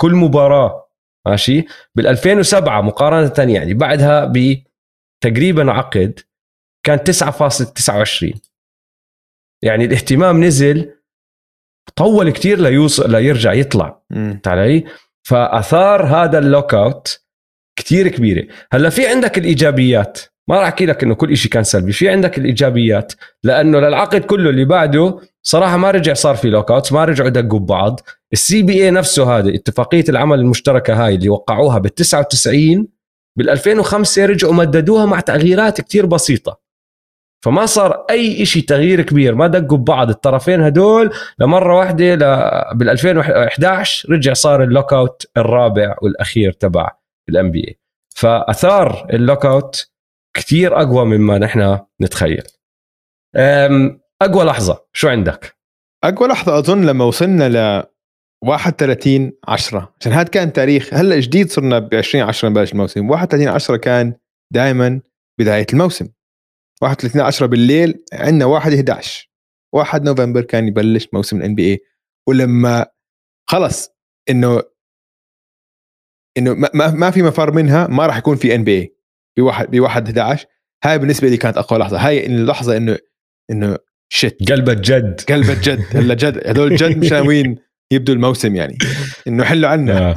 S2: كل مباراة. ماشي؟ بال 2007 مقارنة يعني. بعدها بتقريبا عقد كان 9.29 يعني الاهتمام نزل طول كتير ليوصل ليرجع يطلع. فهمت علي؟ فأثار هذا ال lockout كثير كبيرة. هلأ في عندك الإيجابيات؟ ما راح أحكي لك إنه كل شيء كان سلبي. في عندك الإيجابيات؟ لأنه للعقد كله اللي بعده صراحة ما رجع صار في lock ما رجعوا دقوا ببعض. ال CBA نفسه هذا اتفاقية العمل المشتركة هاي اللي وقعوها بال 99 بال 2005 رجعوا مددوها مع تغييرات كتير بسيطة. فما صار أي شيء تغيير كبير. ما دقوا ببعض. الطرفين هدول لمرة واحدة ل... بال 2011 رجع صار ال lockout الرابع والأخير تبع ال NBA فأثار اللوك أوت كثير أقوى مما نحن نتخيل. أقوى لحظة. شو عندك؟
S1: أقوى لحظة أظن لما وصلنا ل 31 10 عشان هذا كان تاريخ. هلأ جديد صرنا ب 20 10 نبلش الموسم 31 10 كان دائما بداية الموسم. 31 10 بالليل عندنا 1 11 1 نوفمبر كان يبلش موسم ال NBA ولما خلص إنه إنه ما, ما في مفر منها ما راح يكون في NBA بواحد بواحد 11 هاي بالنسبة لي كانت أقوى لحظة. هاي اللحظه إنه إنه shit
S2: قلبت جد.
S1: قلبت جد. هلا جد هذول جد مش ناويين يبدوا الموسم يعني. إنه حلوا عنا.
S2: آه.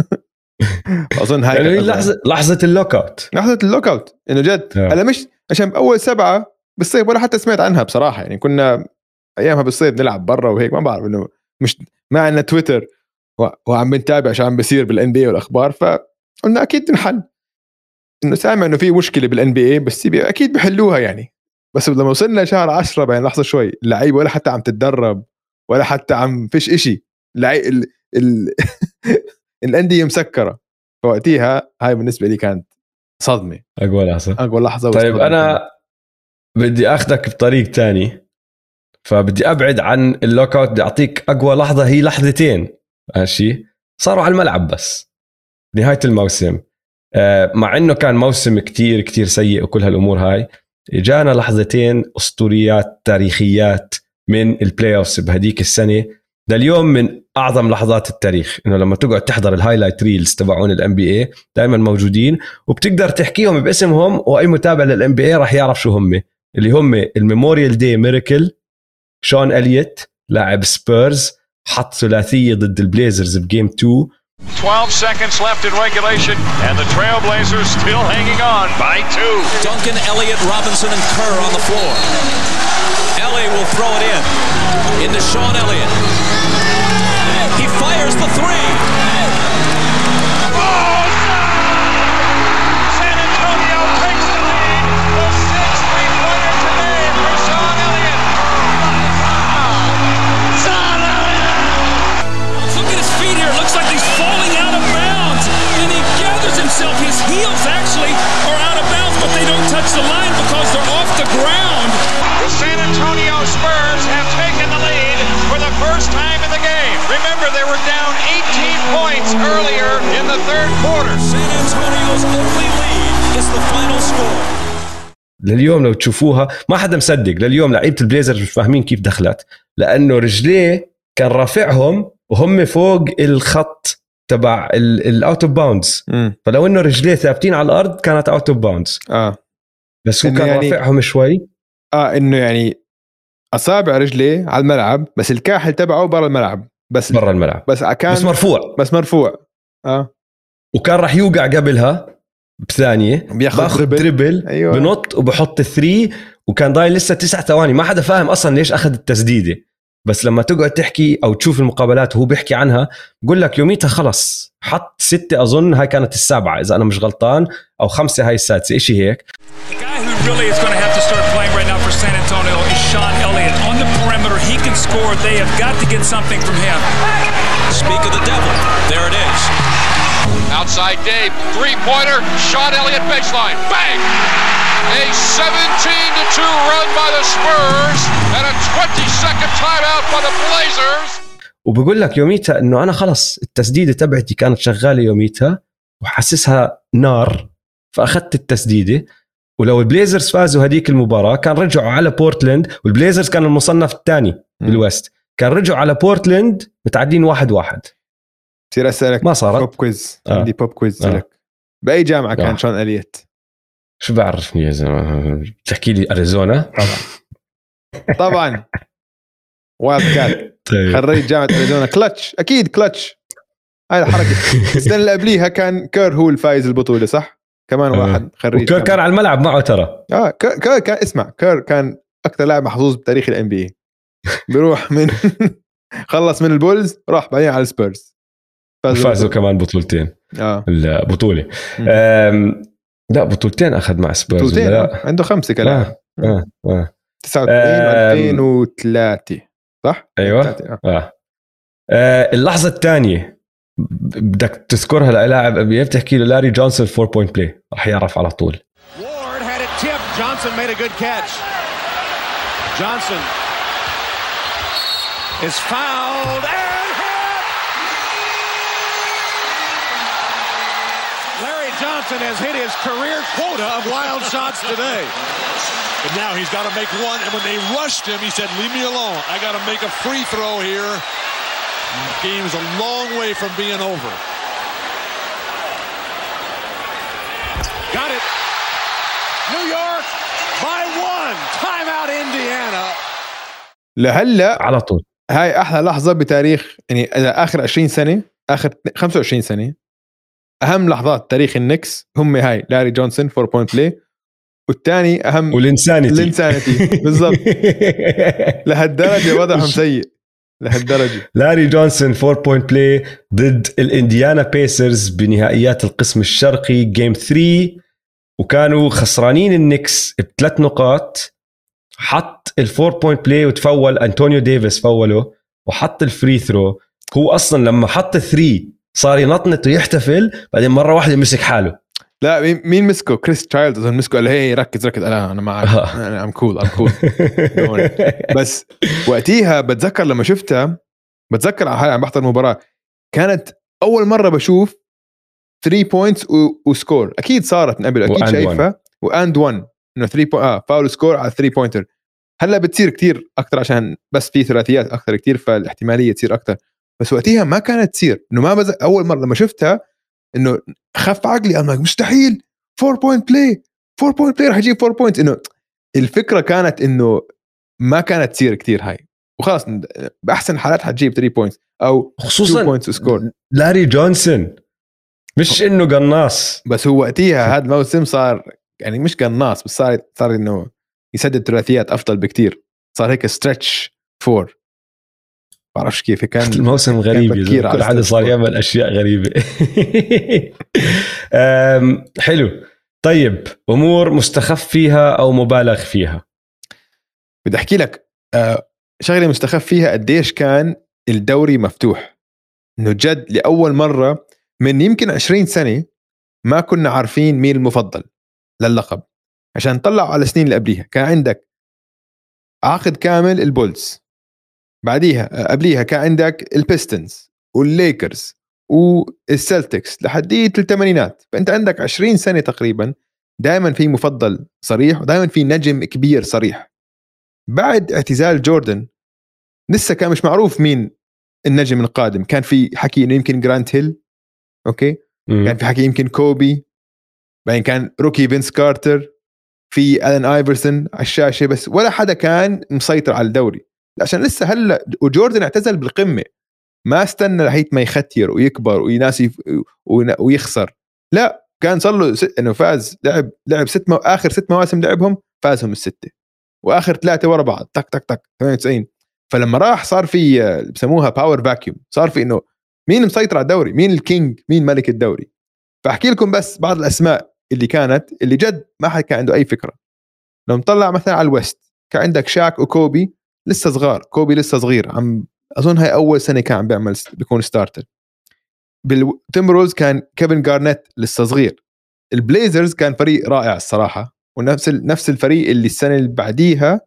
S1: أظن هاي
S2: يعني لحظة لحظة ال lockout.
S1: لحظة ال lockout. إنه جد.
S2: آه.
S1: هلا مش عشان بأول سبعة بالصيف ولا حتى سمعت عنها بصراحة. يعني كنا أيامها بالصيف نلعب برا وهيك ما بعرف إنه مش ما عندنا تويتر وعم بنتابع شو عم بيصير بال NBA والأخبار فقلنا أكيد تنحل إنه سامع إنه في مشكلة بال NBA بس أكيد بحلوها يعني. بس لما وصلنا شهر 10 بين لحظة شوي اللعيبة ولا حتى عم تتدرب ولا حتى عم فيش إشي. لعي... ال... ال... الأندية مسكرة. فوقتها هاي بالنسبة لي كانت صدمة.
S2: أقوى لحظة.
S1: أقوى لحظة
S2: طيب. أنا بدي اخذك بطريق تاني. فبدي أبعد عن اللوك أوت بدي أعطيك أقوى لحظة هي لحظتين. ماشي؟ صاروا على الملعب بس. نهاية الموسم. آه، مع إنه كان موسم كتير كتير سيء وكل هالأمور هاي إجانا لحظتين أسطوريات تاريخيات من ال playoffs بهديك السنة. لليوم من أعظم لحظات التاريخ. إنه لما تقعد تحضر ال highlight reels تبعون ال NBA دائما موجودين وبتقدر تحكيهم باسمهم وأي متابع لل NBA راح يعرف شو هم. اللي هم ال Memorial Day Miracle شون اليوت لاعب سبيرز حط ثلاثيه ضد البليزرز ب game 2
S3: 12 seconds left in regulation, and the Trailblazers still hanging on by two.
S15: Duncan, Elliott, Robinson, and Kerr on the floor. Elliott will throw it in. Into Sean Elliott. He fires the three. Heels actually are out of bounds, but they don't touch the line because they're off the ground.
S3: The San Antonio Spurs have taken the lead for the first time in the game. Remember, they were down 18 points earlier in the third quarter.
S15: San Antonio's only lead is the final score.
S2: لليوم لو تشوفوها ما حدا مصدق لليوم لعيبه البليزرز مش فاهمين كيف دخلت لأنه رجليه كان رافعهم وهم فوق الخط تبع الاوت اوف باوندز فلو إنه رجليه ثابتين على الأرض كانت out of bounds
S1: آه.
S2: بس هو كان
S1: يعني-
S2: رافعهم شوي.
S1: آه إنه يعني أصابع رجليه على الملعب بس الكاحل تبعه برا الملعب. بس
S2: برا الملعب.
S1: بس كان
S2: بس مرفوع.
S1: بس مرفوع. آه.
S2: وكان راح يوقع قبلها بثانية.
S1: بياخذ dribble.
S2: dribble
S1: أيوة.
S2: بنط وبحط ال three وكان ضايل لسه تسع ثواني. ما حدا فاهم أصلا ليش أخذ التسديدة. بس لما تقعد تحكي أو تشوف المقابلات وهو بيحكي عنها بقول لك يوميتها خلص حط ستة أظن هاي كانت السابعة إذا أنا مش غلطان أو خمسة هاي السادسة إشي هيك
S15: Speak of the devil. There it is.
S3: Outside Dave, three-pointer, Sean Elliott baseline, bang! A 17 to 2 run by the Spurs and a 20-second timeout by the Blazers.
S2: وبقول لك يوميتها إنه أنا خلص التسديدة تبعتي كانت شغالة يوميتها وحاسسها نار فأخذت التسديدة. ولو البليزرز فازوا هذيك المباراة كان رجعوا على بورتلاند والبليزرز كان المصنف الثاني بالويست. كان رجعوا على بورتلاند متعادلين واحد واحد.
S1: بصير اسالك
S2: ما صارت.
S1: pop quiz
S2: آه.
S1: عندي pop quiz
S2: آه.
S1: لك. بأي جامعة كان
S2: آه.
S1: شون اليت
S2: شو بعرفني يا زلمة؟ بتحكي لي أريزونا؟
S1: طبعا. طبعا. Wildcat
S2: طيب.
S1: خريج جامعة أريزونا. كلتش أكيد كلتش هاي الحركة. السنة اللي قبليها كان كير هو الفايز البطولة صح؟ كمان
S2: آه.
S1: واحد خريج
S2: وكير كان على الملعب معه ترى.
S1: آه كير كير كان اسمع كير كان أكثر لاعب محظوظ بتاريخ ال NBA بيروح من خلص من البولز راح بعدين على السبيرز.
S2: فازوا كمان بطولتين
S1: آه
S2: البطوله لا بطولتين أخذ مع سبيرز
S1: بطولتين
S2: لا
S1: آه. عنده خمسة كلاعب
S2: آه. آه. آه.
S1: 99
S2: أم.
S1: و2003 صح؟
S2: أيوه
S1: 2003 آه.
S2: آه. آه. اللحظة الثانية بدك تذكرها للاعب NBA بتحكي له لاري جونسون four point play رح يعرف على طول.
S16: Johnson made a good catch. Johnson is fouled Johnson has hit his career quota of wild shots today.
S13: But now he's got to make one. And when they rushed him, he said, Leave me alone. I got to make a free throw here. The game is a long way from being over.
S16: Got it. New York by one. Timeout Indiana.
S1: لهلا
S2: على طول
S1: هاي أحلى لحظه بتاريخ يعني اذا اخر 20 سنه اخر 25 سنه أهم لحظات تاريخ النكس هم هاي لاري جونسون فور بوينت بلاي والثاني أهم
S2: والإنسانيتي.
S1: الإنسانيتي. بالضبط. لهالدرجة وضعهم سيء. لهالدرجة.
S2: لاري جونسون فور بوينت بلاي ضد الإنديانا بيسرز بنهائيات القسم الشرقي جيم 3 وكانوا خسرانين النكس بثلاث نقاط. حط ال four point play وتفول أنطونيو ديفيس فوله وحط ال free throw هو أصلا لما حط ال three صار ينطنط ويحتفل بعدين مرة واحدة مسك حاله.
S1: لا مين- مسكه؟ كريس تشايلد أظن مسكه قال هي ركز ركز. لا أنا معك أنا I'm cool I'm cool بس وقتيها بتذكر لما شفتها بتذكر على عم بحضر المباراه كانت أول مرة بشوف 3 points و score. أكيد صارت من قبل
S2: أكيد
S1: شايفها. و and 1 إنه 3 بو... آه foul score على 3 pointer هلأ بتصير كتير أكثر عشان بس في ثلاثيات أكثر كتير فالاحتمالية تصير أكثر بس وقتها ما كانت تصير. إنه ما بز... أول مرة لما شفتها إنه خف عقلي. أنا مستحيل. 4 point play 4 point play رح يجيب 4 point إنه الفكرة كانت إنه ما كانت تصير كتير هاي وخلاص بأحسن حالات حتجيب 3 points أو
S2: خصوصا
S1: points score
S2: لاري جونسون. مش إنه قناص.
S1: بس هو وقتها هذا الموسم صار يعني مش قناص بس صار صار إنه يسدد ثلاثيات أفضل بكتير. صار هيك stretch four بعرفش كيف كان
S2: الموسم غريب كل حدا صار. يعمل أشياء غريبة. حلو. طيب أمور مستخف فيها أو مبالغ فيها؟
S1: بدي أحكي لك آه، شغلة مستخف فيها قديش كان الدوري مفتوح. إنه جد لأول مرة من يمكن 20 سنة ما كنا عارفين مين المفضل للقب. عشان نطلع على السنين اللي قبليها كان عندك عقد كامل البولز بعديها آه، قبليها كان عندك البيستنز والليكرز والسلتكس لحديت الثمانينات فأنت عندك 20 سنة تقريبا دائما في مفضل صريح ودائما في نجم كبير صريح. بعد اعتزال جوردن لسه كان مش معروف مين النجم القادم. كان في حكي إنه يمكن جرانت هيل أوكي؟
S2: مم.
S1: كان في حكي يمكن كوبي. بعدين كان rookie فينس كارتر. في ألان آيفرسون على الشاشة بس ولا حدا كان مسيطر على الدوري. عشان لسه هلا وجوردن اعتزل بالقمة. ما استنى لحيت ما يختير ويكبر وينا- يف- وين- ويخسر. لا كان صار له ست إنه فاز لعب لعب ست مو... آخر ست مواسم لعبهم فازهم الستة. وآخر ثلاثة ورا بعض تك تك تك 98 فلما راح صار في آه، بسموها power vacuum صار في إنه مين مسيطر على الدوري؟ مين ال king مين ملك الدوري؟ فأحكي لكم بس بعض الأسماء اللي كانت اللي جد ما حد كان عنده أي فكرة. لو نطلع مثلا على ال West كان عندك شاك وكوبي لسه صغار كوبي لسه صغير عم أظن هاي أول سنة كان عم بيعمل بيكون starter بالتمبروولفز كان كيفن جارنيت لسه صغير. البليزرز كان فريق رائع الصراحة ونفس ال- نفس الفريق اللي السنة اللي بعديها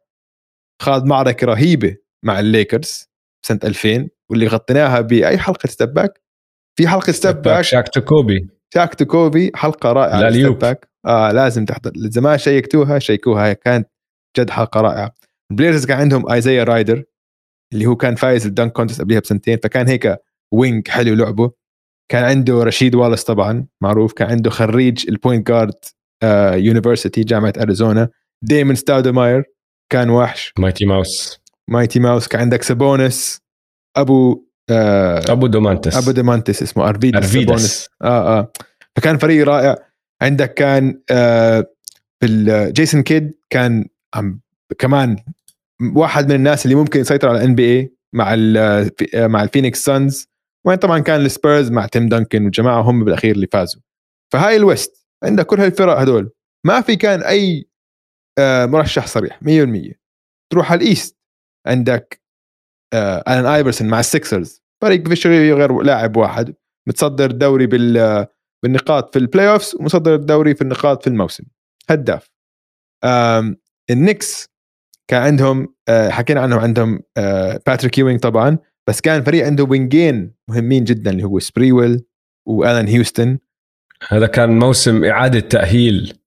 S1: خاض معركة رهيبة مع الليكرز سنة 2000 واللي غطيناها بأي حلقة step back في حلقة step back
S2: شاك to كوبي
S1: شاك to كوبي حلقة
S2: رائعة.
S1: step back آه لازم تحضر. اذا ما check توها check وها هي كانت جد حلقة رائعة. البليزرز كان عندهم ايزايا رايدر اللي هو كان فايز ال dunk contest قبلها بسنتين فكان هيك wing حلو لعبه. كان عنده رشيد والس طبعا معروف. كان عنده خريج ال point guard university جامعة اريزونا ديمون ستاودماير كان وحش.
S2: Mighty Mouse
S1: Mighty Mouse كان عندك سابونس أبو آه
S2: أبو دومانتس
S1: أبو دومانتس اسمه ارفيدس. سابونس. آه آه. فكان فريق رائع. عندك كان آه في جيسون كيد كان عم كمان واحد من الناس اللي ممكن يسيطر على NBA مع ال مع الفينيكس سانز وين طبعا كان السبيرز مع تيم دانكن والجماعة هم بالأخير اللي فازوا. فهاي ال West عندك كل هالفرق هدول. ما في كان أي آه، مرشح صريح 100% تروح على ال East عندك آه، الان ايفرسون مع السكسرز فريق فيش غير لاعب واحد. متصدر الدوري بال بالنقاط في ال playoffs ومصدر الدوري في النقاط في الموسم. هداف. النكس كان عندهم آه، حكينا عنهم عندهم آه، باتريك يوينج طبعا بس كان فريق عنده وينجين مهمين جدا اللي هو سبريويل والان هيوستن
S2: هذا كان موسم إعادة تأهيل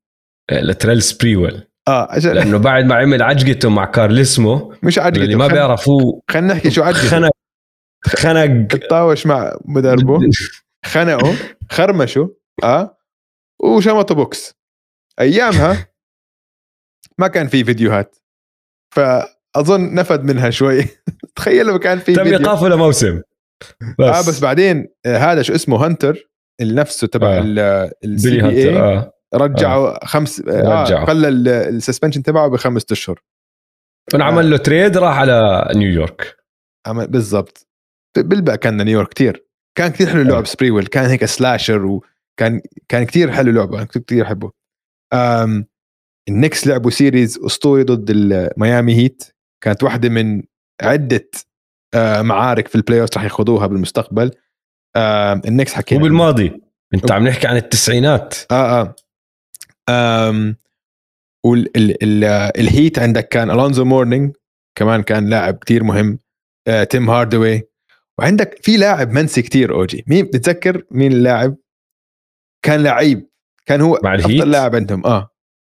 S2: آه، للتريل سبريول
S1: آه
S2: لأنه بعد ما عمل عجقته مع كارليسمو
S1: مش عجقته
S2: اللي ما
S1: خل-
S2: بيعرفوه
S1: خلينا نحكي شو عجقته.
S2: خنق خنق.
S1: تطاوش مع مدربه خنقوا خرمشوا آه وشمطوا بوكس. أيامها ما كان في فيديوهات. فأظن نفد منها شوي. تخيل لو كان في
S2: تم إيقافه لموسم.
S1: بس. آه بس بعدين آه هذا شو اسمه هانتر اللي نفسه تبع
S2: آه. ال
S1: CBA
S2: آه.
S1: رجعوا خمس آه
S2: رجعوا.
S1: ال- ال suspension تبعه بخمس أشهر.
S2: انعمل له trade راح على نيويورك.
S1: عمل بالضبط. بالباك كان نيويورك كتير. كان كتير حلو لعب سبريويل كان هيك slasher وكان كان كتير حلو لعبه. أنا كنت كتير أحبه. النكس لعبوا series اسطوري ضد الميامي هيت كانت واحدة من عدة آه، معارك في ال playoff رح ياخذوها بالمستقبل. آم، النكس حكينا
S2: وبالماضي. انت عم نحكي عن التسعينات.
S1: آه آه. أم وال ال ال الهيت عندك كان الونزو مورنينج كمان كان لاعب كتير مهم آه تيم هاردوي وعندك في لاعب منسي كتير OG. مين بتتذكر مين اللاعب؟ كان لعيب. كان هو
S2: مع الهيت؟
S1: افضل لاعب عندهم. آه.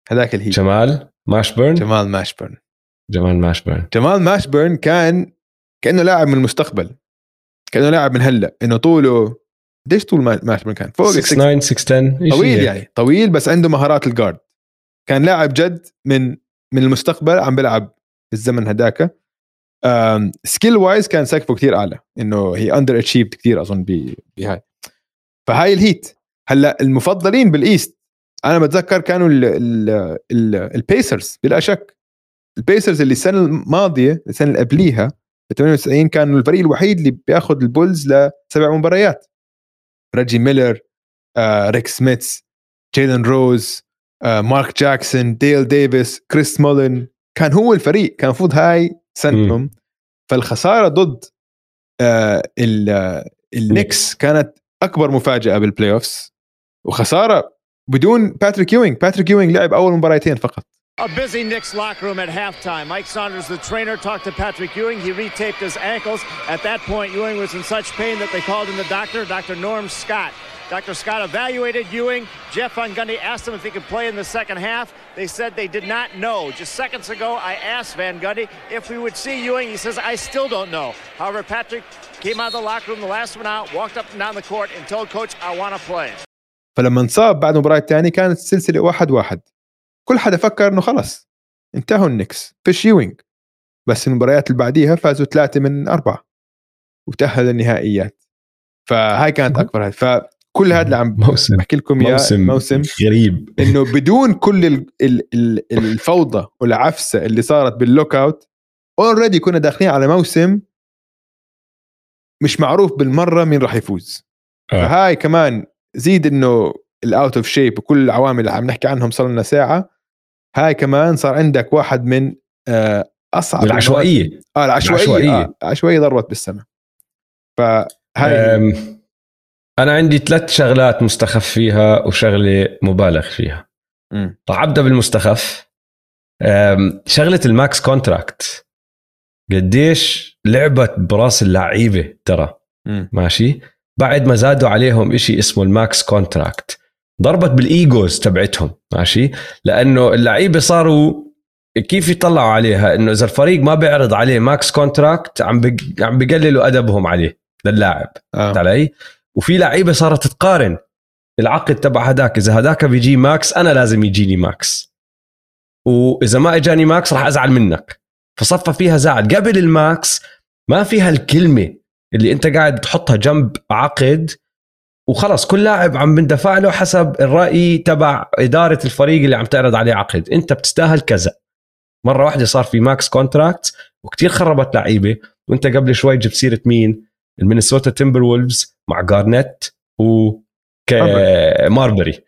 S1: هذاك الهيت
S2: جمال ماشبرن؟
S1: جمال ماشبرن.
S2: جمال ماشبرن.
S1: جمال ماشبرن كان كأنه لاعب من المستقبل. كأنه لاعب من هلأ. إنه طوله قديش طول ما- ماشبرن كان؟ فوق
S2: 6
S1: 6
S2: 9 6 10
S1: طويل يعني. طويل بس عنده مهارات ال guard كان لاعب جد من من المستقبل عم بيلعب بالزمن هداك. skill wise كان سقفه كتير أعلى. إنه هي underachieved كثير اظن بهاي. فهاي الهيت هلأ المفضلين بال East أنا بتذكر كانوا ال ال ال البيسرز بلا شك. البيسرز اللي السنة الماضية السنة اللي قبليها ب 98 كانوا الفريق الوحيد اللي بياخذ البولز لسبع مباريات. ريجي ميلر آه، ريك سميث جيلن روز آه، مارك جاكسون ديل ديفيس كريس مولن. كان هو الفريق كان المفروض هاي سنتهم. فالخسارة ضد آه، ال- آه، النكس كانت أكبر مفاجأة بال playoffs وخسارة بدون باتريك يوينج باتريك يوينج لعب اول مباراتين فقط
S16: A busy Knicks locker room at halftime. Mike Saunders, the trainer, talked to Patrick Ewing. He retaped his ankles. At that point, Ewing was in such pain that they called in the doctor, Dr. Norm Scott. Dr. Scott evaluated Ewing. Jeff Van Gundy asked him if he could play in the second half. They said they did not know. Just seconds ago, I asked Van Gundy if we would see Ewing. He says, I still don't know. However, Patrick came out of the locker room, the last one out, walked up and down the court, and told Coach, I want to play.
S1: فلما انصاب بعد المباراه الثانية كانت السلسلة واحد واحد. كل حدا فكر إنه خلص انتهوا النكس فيش يوينج بس المباريات اللي بعديها فازوا ثلاثة من أربعة وتاهلوا للنهائيات فهاي كانت أكبر هاي فكل هذا اللي عم
S2: موسم
S1: بحكي لكم إياه
S2: موسم,
S1: موسم
S2: غريب.
S1: إنه بدون كل ال ال ال الفوضى والعفسة اللي صارت بال lockout already كنا داخلين على موسم مش معروف بالمرة مين راح يفوز.
S2: آه.
S1: فهاي كمان زيد إنه ال out of shape وكل العوامل اللي عم نحكي عنهم صار لنا ساعة هاي كمان صار عندك واحد من آه،
S2: أصعب
S1: العشوائية. آه العشوائية.
S2: العشوائية.
S1: العشوائيه, آه العشوائية ضربت بالسما. فهاي
S2: أنا عندي ثلاث شغلات مستخف فيها وشغلة مبالغ فيها. راح ابدا بالمستخف. شغلة ال max contract قديش لعبت براس اللعيبة ترى. ماشي؟ بعد ما زادوا عليهم إشي اسمه ال max contract. ضربت بال egos تبعتهم ماشي؟ لأنه اللعيبة صاروا كيف يطلعوا عليها؟ إنه إذا الفريق ما بيعرض عليه max contract عم بق... عم بقللوا أدبهم عليه للاعب
S1: آه.
S2: علي؟ وفي لعيبة صارت تقارن العقد تبع هداك إذا هداك بيجي max أنا لازم يجيني max. وإذا ما إجاني max راح أزعل منك. فصفى فيها زعل. قبل ال max ما فيها الكلمة اللي انت قاعد تحطها جنب عقد وخلص كل لاعب عم بندفع له حسب الرأي تبع إدارة الفريق اللي عم تعرض عليه عقد. انت بتستاهل كذا. مرة واحدة صار في max contract وكتير خربت لعيبة. وانت قبل شوي جبت سيرة مين؟ ال Minnesota Timberwolves مع جارنيت و ماربري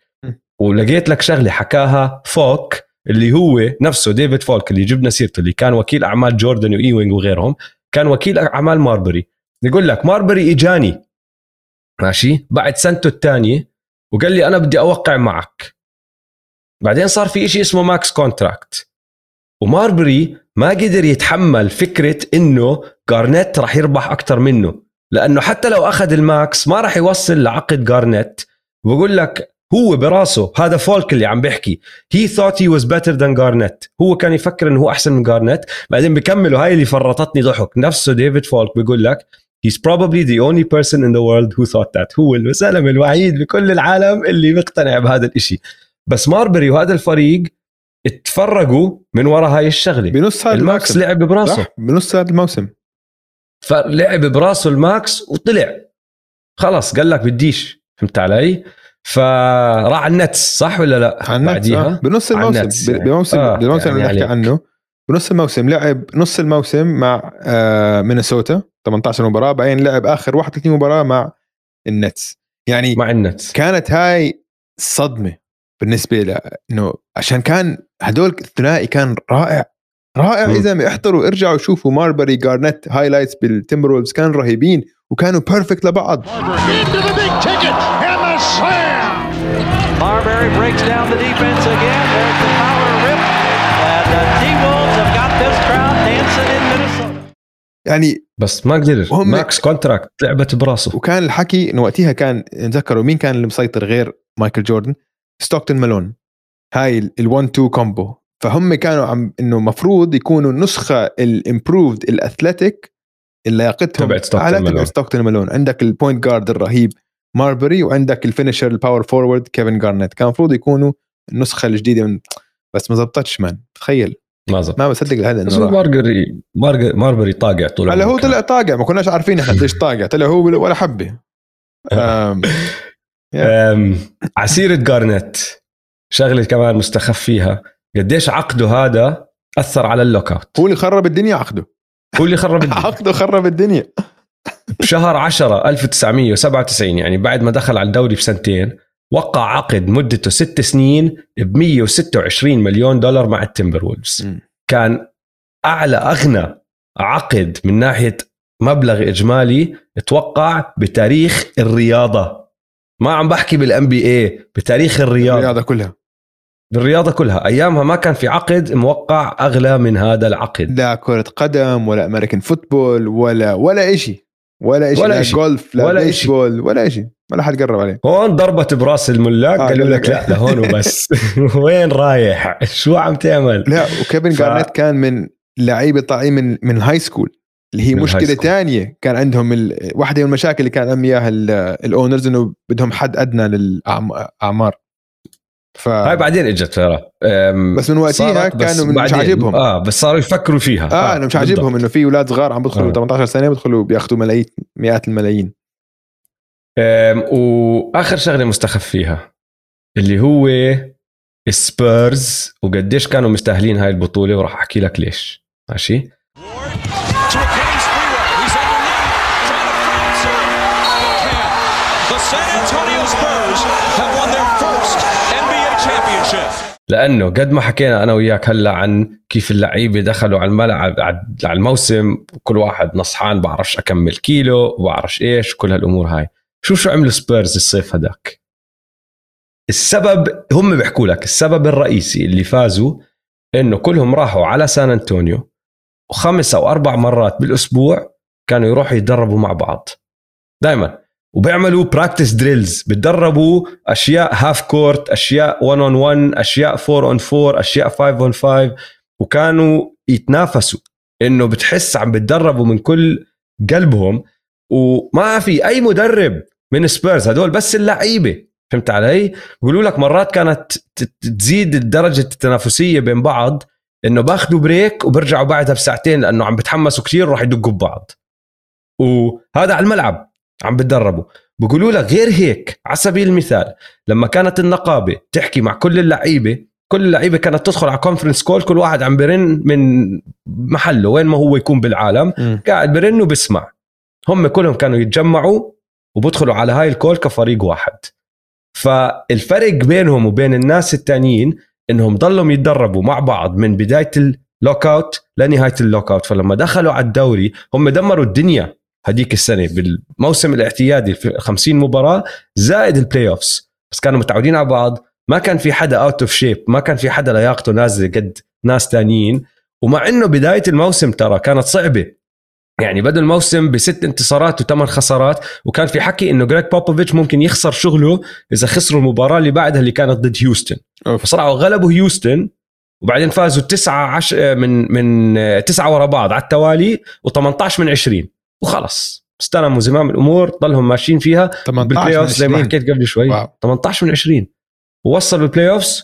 S2: ولقيت لك شغلة حكاها فولك اللي هو نفسه ديفيد فولك اللي جبنا سيرته اللي كان وكيل أعمال جوردن وايوينج وغيرهم كان وكيل أعمال ماربري يقول لك ماربري اجاني ماشي؟ بعد سنته الثانية وقال لي أنا بدي أوقع معك. بعدين صار في شيء اسمه max contract. وماربري ما قدر يتحمل فكرة إنه جارنيت راح يربح أكثر منه. لأنه حتى لو أخذ ال max ما راح يوصل لعقد جارنيت. بقول لك هو براسه هذا فولك اللي عم بيحكي he thought he was better than Garnett هو كان يفكر إنه هو أحسن من جارنيت بعدين بكملوا هاي اللي فرطتني ضحك. نفسه ديفيد فولك بيقول لك He's probably the only person in the world who thought that هو الزلمه الوحيد بكل العالم اللي مقتنع بهذا الإشي بس ماربري وهذا الفريق اتفرقوا من وراء هاي الشغلة
S1: بنص هذا
S2: ال max
S1: الموسم.
S2: لعب براسه
S1: صح بنص هذا الموسم
S2: فلعب براسه ال max وطلع خلص قال لك بديش فهمت علي؟ فراح على ال Nets صح ولا لا؟
S1: على ال Nets
S2: بعديها
S1: آه. بنص الموسم
S2: يعني.
S1: بموسم
S2: آه،
S1: اللي
S2: يعني
S1: نحكي
S2: عليك.
S1: عنه بنص الموسم لعب نص الموسم مع آه مينيسوتا 18 مباراة بعدين لعب آخر 31 مباراة مع ال Nets يعني
S2: مع ال Nets
S1: كانت هاي صدمة بالنسبة له إنه عشان كان هدول الثنائي كان رائع رائع. إذا ما احضروا ارجعوا شوفوا ماربري جارنيت highlights بال Timberwolves كانوا رهيبين وكانوا perfect لبعض.
S4: Marbury breaks down the defense again. There's the power rip. And the T-Wolves
S1: يعني
S2: بس ما قدر. max contract لعبت براسه.
S1: وكان الحكي إنه وقتها كان نتذكروا مين كان اللي مسيطر غير مايكل جوردن؟ ستوكتون مالون هاي ال1 2 combo فهم كانوا عم إنه مفروض يكونوا النسخه ال improved ال athletic
S2: اللي لياقتهم
S1: على
S2: مالون.
S1: تبعت ستوكتون مالون عندك ال point guard الرهيب ماربري وعندك ال future ال power forward كيفن جارنيت كان المفروض يكونوا النسخة الجديدة من بس ما زبطتش man تخيل.
S2: ما زبط
S1: ما بصدق هذا
S2: إنه
S1: راح.
S2: ماربري طاقع طول
S1: هلا هو. طلع طاقع ما كناش عارفين إحنا قديش طاقع طلع هو ولا حبة. أم،
S2: أم، ع سيرة جارنيت شغلة كمان مستخف فيها. قديش عقده هذا أثر على ال lockout
S1: هو اللي خرب الدنيا عقده.
S2: هو اللي خرب الدنيا.
S1: عقده خرب الدنيا.
S2: بشهر 10 1997 يعني بعد ما دخل على الدوري بسنتين وقع عقد مدته ست سنين ب 126 مليون دولار مع ال Timberwolves.
S1: م.
S2: كان أعلى أغنى عقد من ناحية مبلغ إجمالي توقع بتاريخ الرياضة. ما عم بحكي بال NBA بتاريخ الرياضة.
S1: الرياضة كلها.
S2: بالرياضة كلها. أيامها ما كان في عقد موقع أغلى من هذا العقد.
S1: لا كرة قدم ولا American football ولا ولا شيء ولا شيء
S2: ولا
S1: لا
S2: إشي.
S1: جولف لا
S2: ولا.
S1: بيسبول ولا شيء ولا حد قرب عليه.
S2: هون ضربت براس الملاك
S1: آه،
S2: قالوا
S1: قال
S2: لك لا لهون وبس. وين رايح؟ شو عم تعمل؟
S1: لا وكيفن
S2: ف-
S1: جارنيت كان من لعيبة طالعين من من ال high school اللي هي
S2: مشكلة.
S1: ثانية كان عندهم ال... واحدة من المشاكل اللي كان عندهم إياها ال- ال owners إنه بدهم حد أدنى للاعمار ف
S2: هاي بعدين إجت ترى أم،
S1: بس من وقتها كانوا من- مش. عاجبهم.
S2: آه بس صاروا يفكروا فيها
S1: آه أنا مش عاجبهم. إنه في أولاد صغار عم بدخلوا
S2: آه.
S1: 18 سنة بدخلوا بياخذوا ملايين مئات الملايين
S2: أم، وآخر شغلة مستخف فيها اللي هو السبيرز وقديش كانوا مستاهلين هاي البطولة وراح أحكي لك ليش ماشي
S15: San Antonio Spurs have won their.
S2: لأنه قد ما حكينا أنا وياك هلأ عن كيف اللعيبة دخلوا على الملعب على الموسم كل واحد نصحان بعرفش أكمل كيلو وبعرفش إيش كل هالأمور هاي. شو شو عملوا سبيرز الصيف هداك؟ السبب هم بيحكوا لك السبب الرئيسي اللي فازوا إنه كلهم راحوا على سان أنطونيو وخمس أو أربع مرات بالأسبوع كانوا يروحوا يتدربوا مع بعض. دائما وبيعملوا practice drills بتدربوا أشياء half court أشياء 1 on 1 أشياء 4 on 4 أشياء 5 on 5 وكانوا يتنافسوا إنه بتحس عم بتدربوا من كل قلبهم. وما في أي مدرب من سبيرز هدول بس اللعيبة. فهمت علي؟ بيقولوا لك مرات كانت تزيد درجه التنافسية بين بعض إنه باخذوا break وبرجعوا بعدها بساعتين لأنه عم بتحمسوا كثير وراح يدقوا ببعض. وهذا على الملعب. عم بتدربوا. بيقولوا لك غير هيك على سبيل المثال لما كانت النقابة تحكي مع كل اللعيبة كل اللعيبة كانت تدخل على conference call كل واحد عم برن من محله وين ما هو يكون بالعالم
S1: مم.
S2: قاعد برن وبسمع. هم كلهم كانوا يتجمعوا وبدخلوا على هاي ال call كفريق واحد. فالفرق بينهم وبين الناس التانيين إنهم ضلوا يتدربوا مع بعض من بداية ال lockout لنهاية ال lockout فلما دخلوا على الدوري هم دمروا الدنيا. هديك السنة بالموسم الاعتيادي في 50 مباراة زائد ال playoffs بس كانوا متعودين على بعض ما كان في حدا out of shape ما كان في حدا لياقته نازله قد ناس تانيين. ومع إنه بداية الموسم ترى كانت صعبة. يعني بدأ الموسم بست انتصارات وثمان خسارات وكان في حكي إنه جريك بوبوفيتش ممكن يخسر شغله إذا خسروا المباراة اللي بعدها اللي كانت ضد هيوستن. فصراحه غلبوا هيوستن وبعدين فازوا تسعة عش... من من تسعة ورا بعض على التوالي و18 من 20 وخلص استلموا زمام الأمور ضلهم ماشيين فيها
S1: 18
S2: بالبلاي اوف زي ما
S1: 20.
S2: حكيت قبل شوي.
S1: واو.
S2: 18 من 20 ووصلوا البلاي اوفز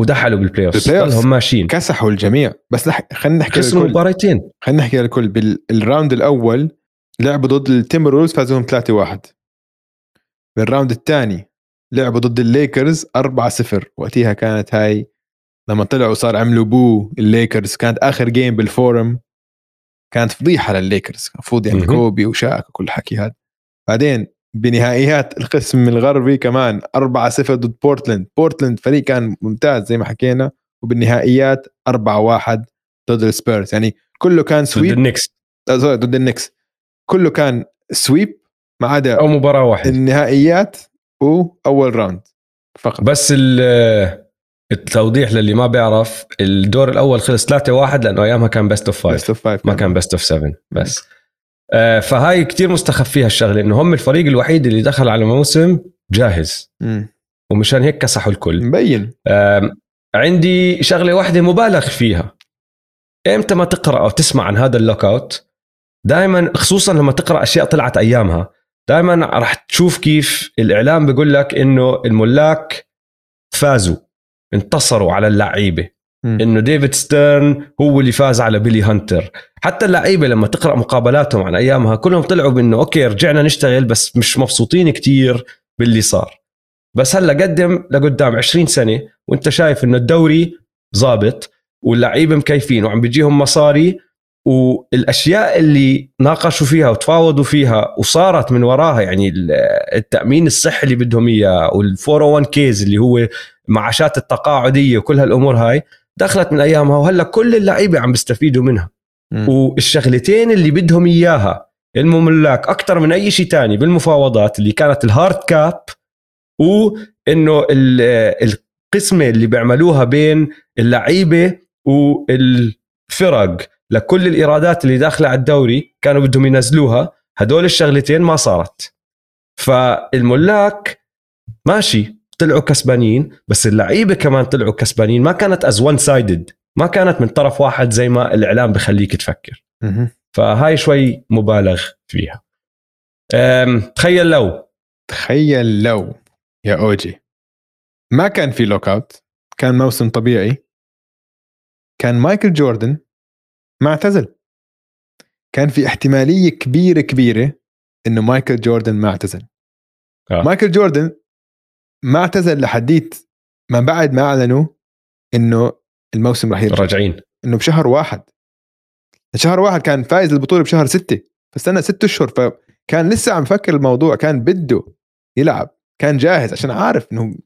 S2: ودحلوا بالبلاي اوف ضلهم ماشيين.
S1: كسحوا الجميع. بس لح... خلينا نحكي
S2: خسروا مباراتين
S1: خلينا نحكي للكل بالراوند الأول لعبوا ضد التيمبر وولز فازوهم 3-1 بالراوند الثاني لعبوا ضد الليكرز 4-0 وقتها كانت هاي لما طلعوا صار عملوا بو. الليكرز كانت آخر جيم بالفورم. كانت فضيحة للليكرز المفروض يعني. كوبي وشاك وكل الحكي هذا. بعدين بنهائيات القسم الغربي كمان 4-0 ضد بورتلاند. بورتلاند فريق كان ممتاز زي ما حكينا وبالنهائيات 4-1 ضد السبيرز. يعني كله كان
S2: ضد
S1: سويب
S2: النكس.
S1: آه، سوري، ضد النكس. كله كان سويب ما عدا
S2: أو مباراة واحدة.
S1: النهائيات وأول راوند فقط.
S2: بس ال- التوضيح للي ما بيعرف الدور الأول خلص 3 1 لأنه أيامها كان بيست اوف 5
S1: بيست اوف فايف
S2: ما كان. بيست اوف 7 بس. آه، فهاي كتير مستخف فيها الشغلة إنه هم الفريق الوحيد اللي دخل على موسم جاهز. ومشان هيك كسحوا الكل.
S1: مبين.
S2: آم، عندي شغلة واحدة مبالغ فيها. إمتى ما تقرأ أو تسمع عن هذا اللوك أوت؟ دائما خصوصا لما تقرأ أشياء طلعت أيامها. دائما راح تشوف كيف الإعلام بيقول لك إنه الملاك فازوا. انتصروا على
S1: اللعيبة.
S2: إنه ديفيد ستيرن هو اللي فاز على بيلي هانتر. حتى اللعيبة لما تقرأ مقابلاتهم عن أيامها كلهم طلعوا بإنه أوكي رجعنا نشتغل بس مش مبسوطين كتير باللي صار. بس هلأ قدم لقدام 20 سنة وأنت شايف إنه الدوري ظابط واللعيبة مكيفين وعم بيجيهم مصاري والأشياء اللي ناقشوا فيها وتفاوضوا فيها وصارت من وراها يعني ال- التأمين الصحي اللي بدهم إياه وال401 كيز اللي هو معاشات التقاعدية وكل هالأمور هاي دخلت من أيامها وهلأ كل اللعيبة عم بيستفيدوا منها
S1: مم.
S2: والشغلتين اللي بدهم إياها المملاك أكثر من أي شيء تاني بالمفاوضات اللي كانت الهارد كاب وإنه ال- القسمة اللي بيعملوها بين اللعيبة والفرق لكل الإيرادات اللي داخلة على الدوري كانوا بدهم ينزلوها هدول الشغلتين ما صارت. فالملاك ماشي طلعوا كسبانين بس اللعيبة كمان طلعوا كسبانين ما كانت از وان سايدد ما كانت من طرف واحد زي ما الإعلام بخليك تفكر. فهاي شوي مبالغ فيها. تخيل لو.
S1: تخيل لو يا أوجي. ما كان في لوك اوت كان موسم طبيعي. كان مايكل جوردن ما اعتزل كان في احتمالية كبيرة كبيرة إنه مايكل جوردن ما اعتزل
S2: آه.
S1: مايكل جوردن ما اعتزل لحديت ما بعد ما أعلنوا إنه الموسم راح يرجع.
S2: راجعين.
S1: إنه بشهر واحد. شهر واحد كان فايز البطولة بشهر ستة. فاستنى ست أشهر. فكان لسه عم فكر الموضوع. كان بده يلعب. كان جاهز عشان عارف إنه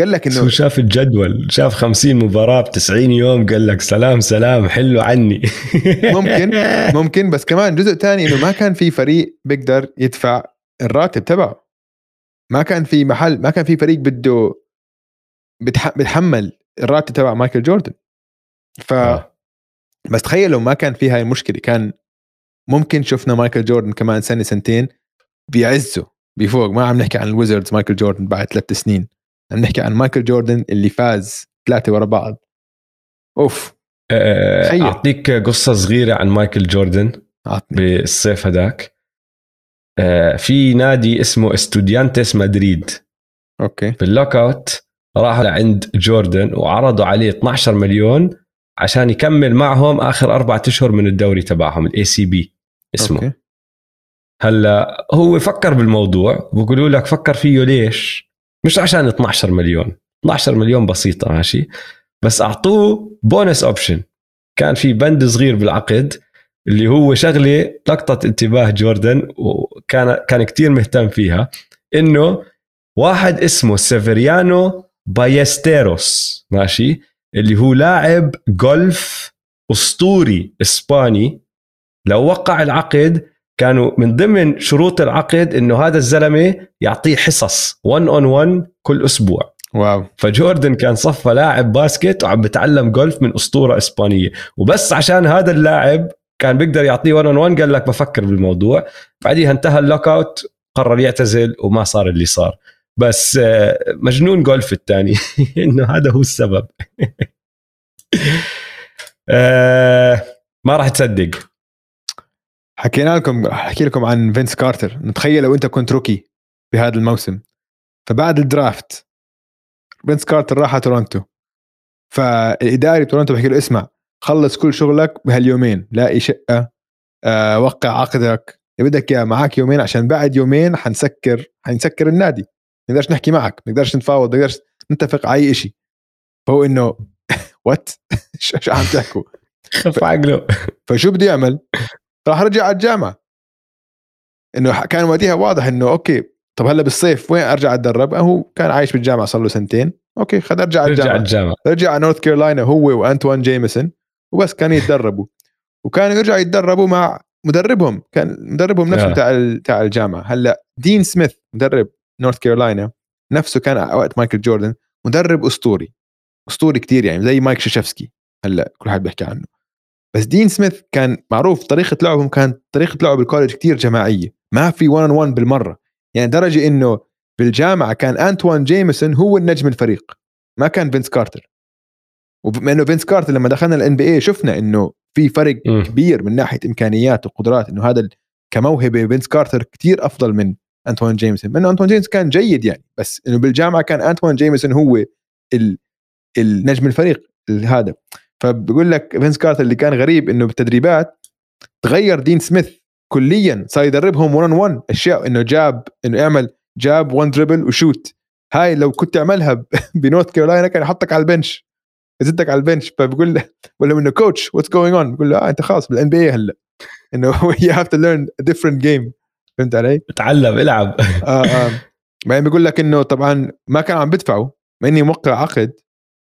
S1: قال لك إنه
S2: شاف الجدول شاف 50 مباراة ب 90 يوم قال لك سلام سلام حلوا عني.
S1: ممكن ممكن بس كمان جزء تاني إنه ما كان في فريق بيقدر يدفع الراتب تبعه. ما كان في محل ما كان في فريق بده بتح... بتحمل الراتب تبع مايكل جوردن. ف
S2: آه.
S1: بس تخيل لو ما كان في هاي المشكلة كان ممكن شفنا مايكل جوردن كمان سنة سنتين بيعزه بفوق. ما عم نحكي عن الويزردز مايكل جوردن بعد ثلاث سنين. عم نحكي عن مايكل جوردن اللي فاز ثلاثة ورا بعض. أوف.
S2: آه،
S1: تخيل.
S2: أعطيك قصة صغيرة عن مايكل جوردن
S1: عطني.
S2: بالصيف هداك. آه، في نادي اسمه استوديانتس مدريد
S1: أوكي.
S2: باللوك أوت راحوا لعند جوردن وعرضوا عليه 12 مليون عشان يكمل معهم آخر أربعة أشهر من الدوري تبعهم الاي سي بي اسمه.
S1: أوكي.
S2: هلأ هو فكر بالموضوع بقولوا لك فكر فيه ليش؟ مش عشان 12 مليون. 12 مليون بسيطة ماشي؟ بس أعطوه بونس أوبشن. كان في بند صغير بالعقد اللي هو شغلة لقطت انتباه جوردن وكان كان كثير مهتم فيها إنه واحد اسمه سيفريانو بايستيروس ماشي؟ اللي هو لاعب جولف أسطوري إسباني. لو وقع العقد كانوا من ضمن شروط العقد إنه هذا الزلمة يعطيه حصص 1 اون 1 كل أسبوع.
S1: واو.
S2: فجوردن كان صفى لاعب باسكت وعم بتعلم جولف من أسطورة إسبانية. وبس عشان هذا اللاعب كان بيقدر يعطيه 1 اون 1 قال لك بفكر بالموضوع. بعديها انتهى اللوك أوت قرر يعتزل وما صار اللي صار. بس آه، مجنون جولف الثاني. إنه هذا هو السبب. آه، ما راح تصدق.
S1: حكينا لكم احكي لكم عن فينس كارتر. نتخيل لو انت كنت روكي بهذا الموسم. فبعد الدرافت فينس كارتر راح على تورونتو. فالإداري تورونتو بحكي له اسمع خلص كل شغلك بهاليومين لاقي شقة آه، وقع عقدك. اللي بدك إياه معك يومين عشان بعد يومين حنسكر حنسكر النادي. ما نقدرش نحكي معك ما نقدرش نتفاوض ما نقدرش نتفق على أي شيء فهو إنه وات شو عم تحكوا؟
S2: خف عقله.
S1: فشو بده يعمل؟ راح رجع على الجامعة. إنه كان وقتها واضح إنه أوكي طب هلأ بالصيف وين أرجع أتدرب؟ هو كان عايش بالجامعة صار له سنتين. أوكي خد أرجع على
S2: رجع
S1: الجامعة.
S2: على الجامعة.
S1: رجع على نورث كارولاينا هو وأنتوان جيمسون وبس كانوا يتدربوا. وكانوا يرجعوا يتدربوا مع مدربهم. كان مدربهم نفسه
S2: آه.
S1: تاع تاع الجامعة. هلأ دين سميث مدرب نورث كارولاينا نفسه كان وقت مايكل جوردن مدرب أسطوري. أسطوري كتير يعني زي مايك شيشفسكي. هلأ كل حد بيحكي عنه. بس دين سميث كان معروف طريقة لعبهم كانت طريقة لعب بال college كتير جماعية ما في 1 1 بالمرة. يعني درجة إنه بالجامعة كان أنتوان جيمسون هو النجم الفريق ما كان فينس كارتر. وبما إنه فينس كارتر لما دخلنا ال NBA شفنا إنه في فرق
S2: مم.
S1: كبير من ناحية إمكانيات وقدرات إنه هذا كموهبة فينس كارتر كتير أفضل من أنتوان جيمسون. انه أنتوان جيمسون كان جيد يعني بس إنه بالجامعة كان أنتوان جيمسون هو ال النجم الفريق ال- هذا. فبقول لك فينس كارتر اللي كان غريب إنه بالتدريبات تغير دين سميث كليا صار يدربهم 1 1 أشياء إنه jab إنه يعمل jab 1 dribble و shoot. هاي لو كنت تعملها بنورث كارولاينا كان يحطك على ال bench يزدك على ال bench. فبقول له بقول له إنه coach what's going on بقول له آه أنت خلاص بال NBA هلأ. إنه you have to learn different game فهمت علي؟
S2: تعلم العب.
S1: آه آه. بعدين بيقول لك إنه طبعا ما كان عم بدفعوا مع إني موقع عقد.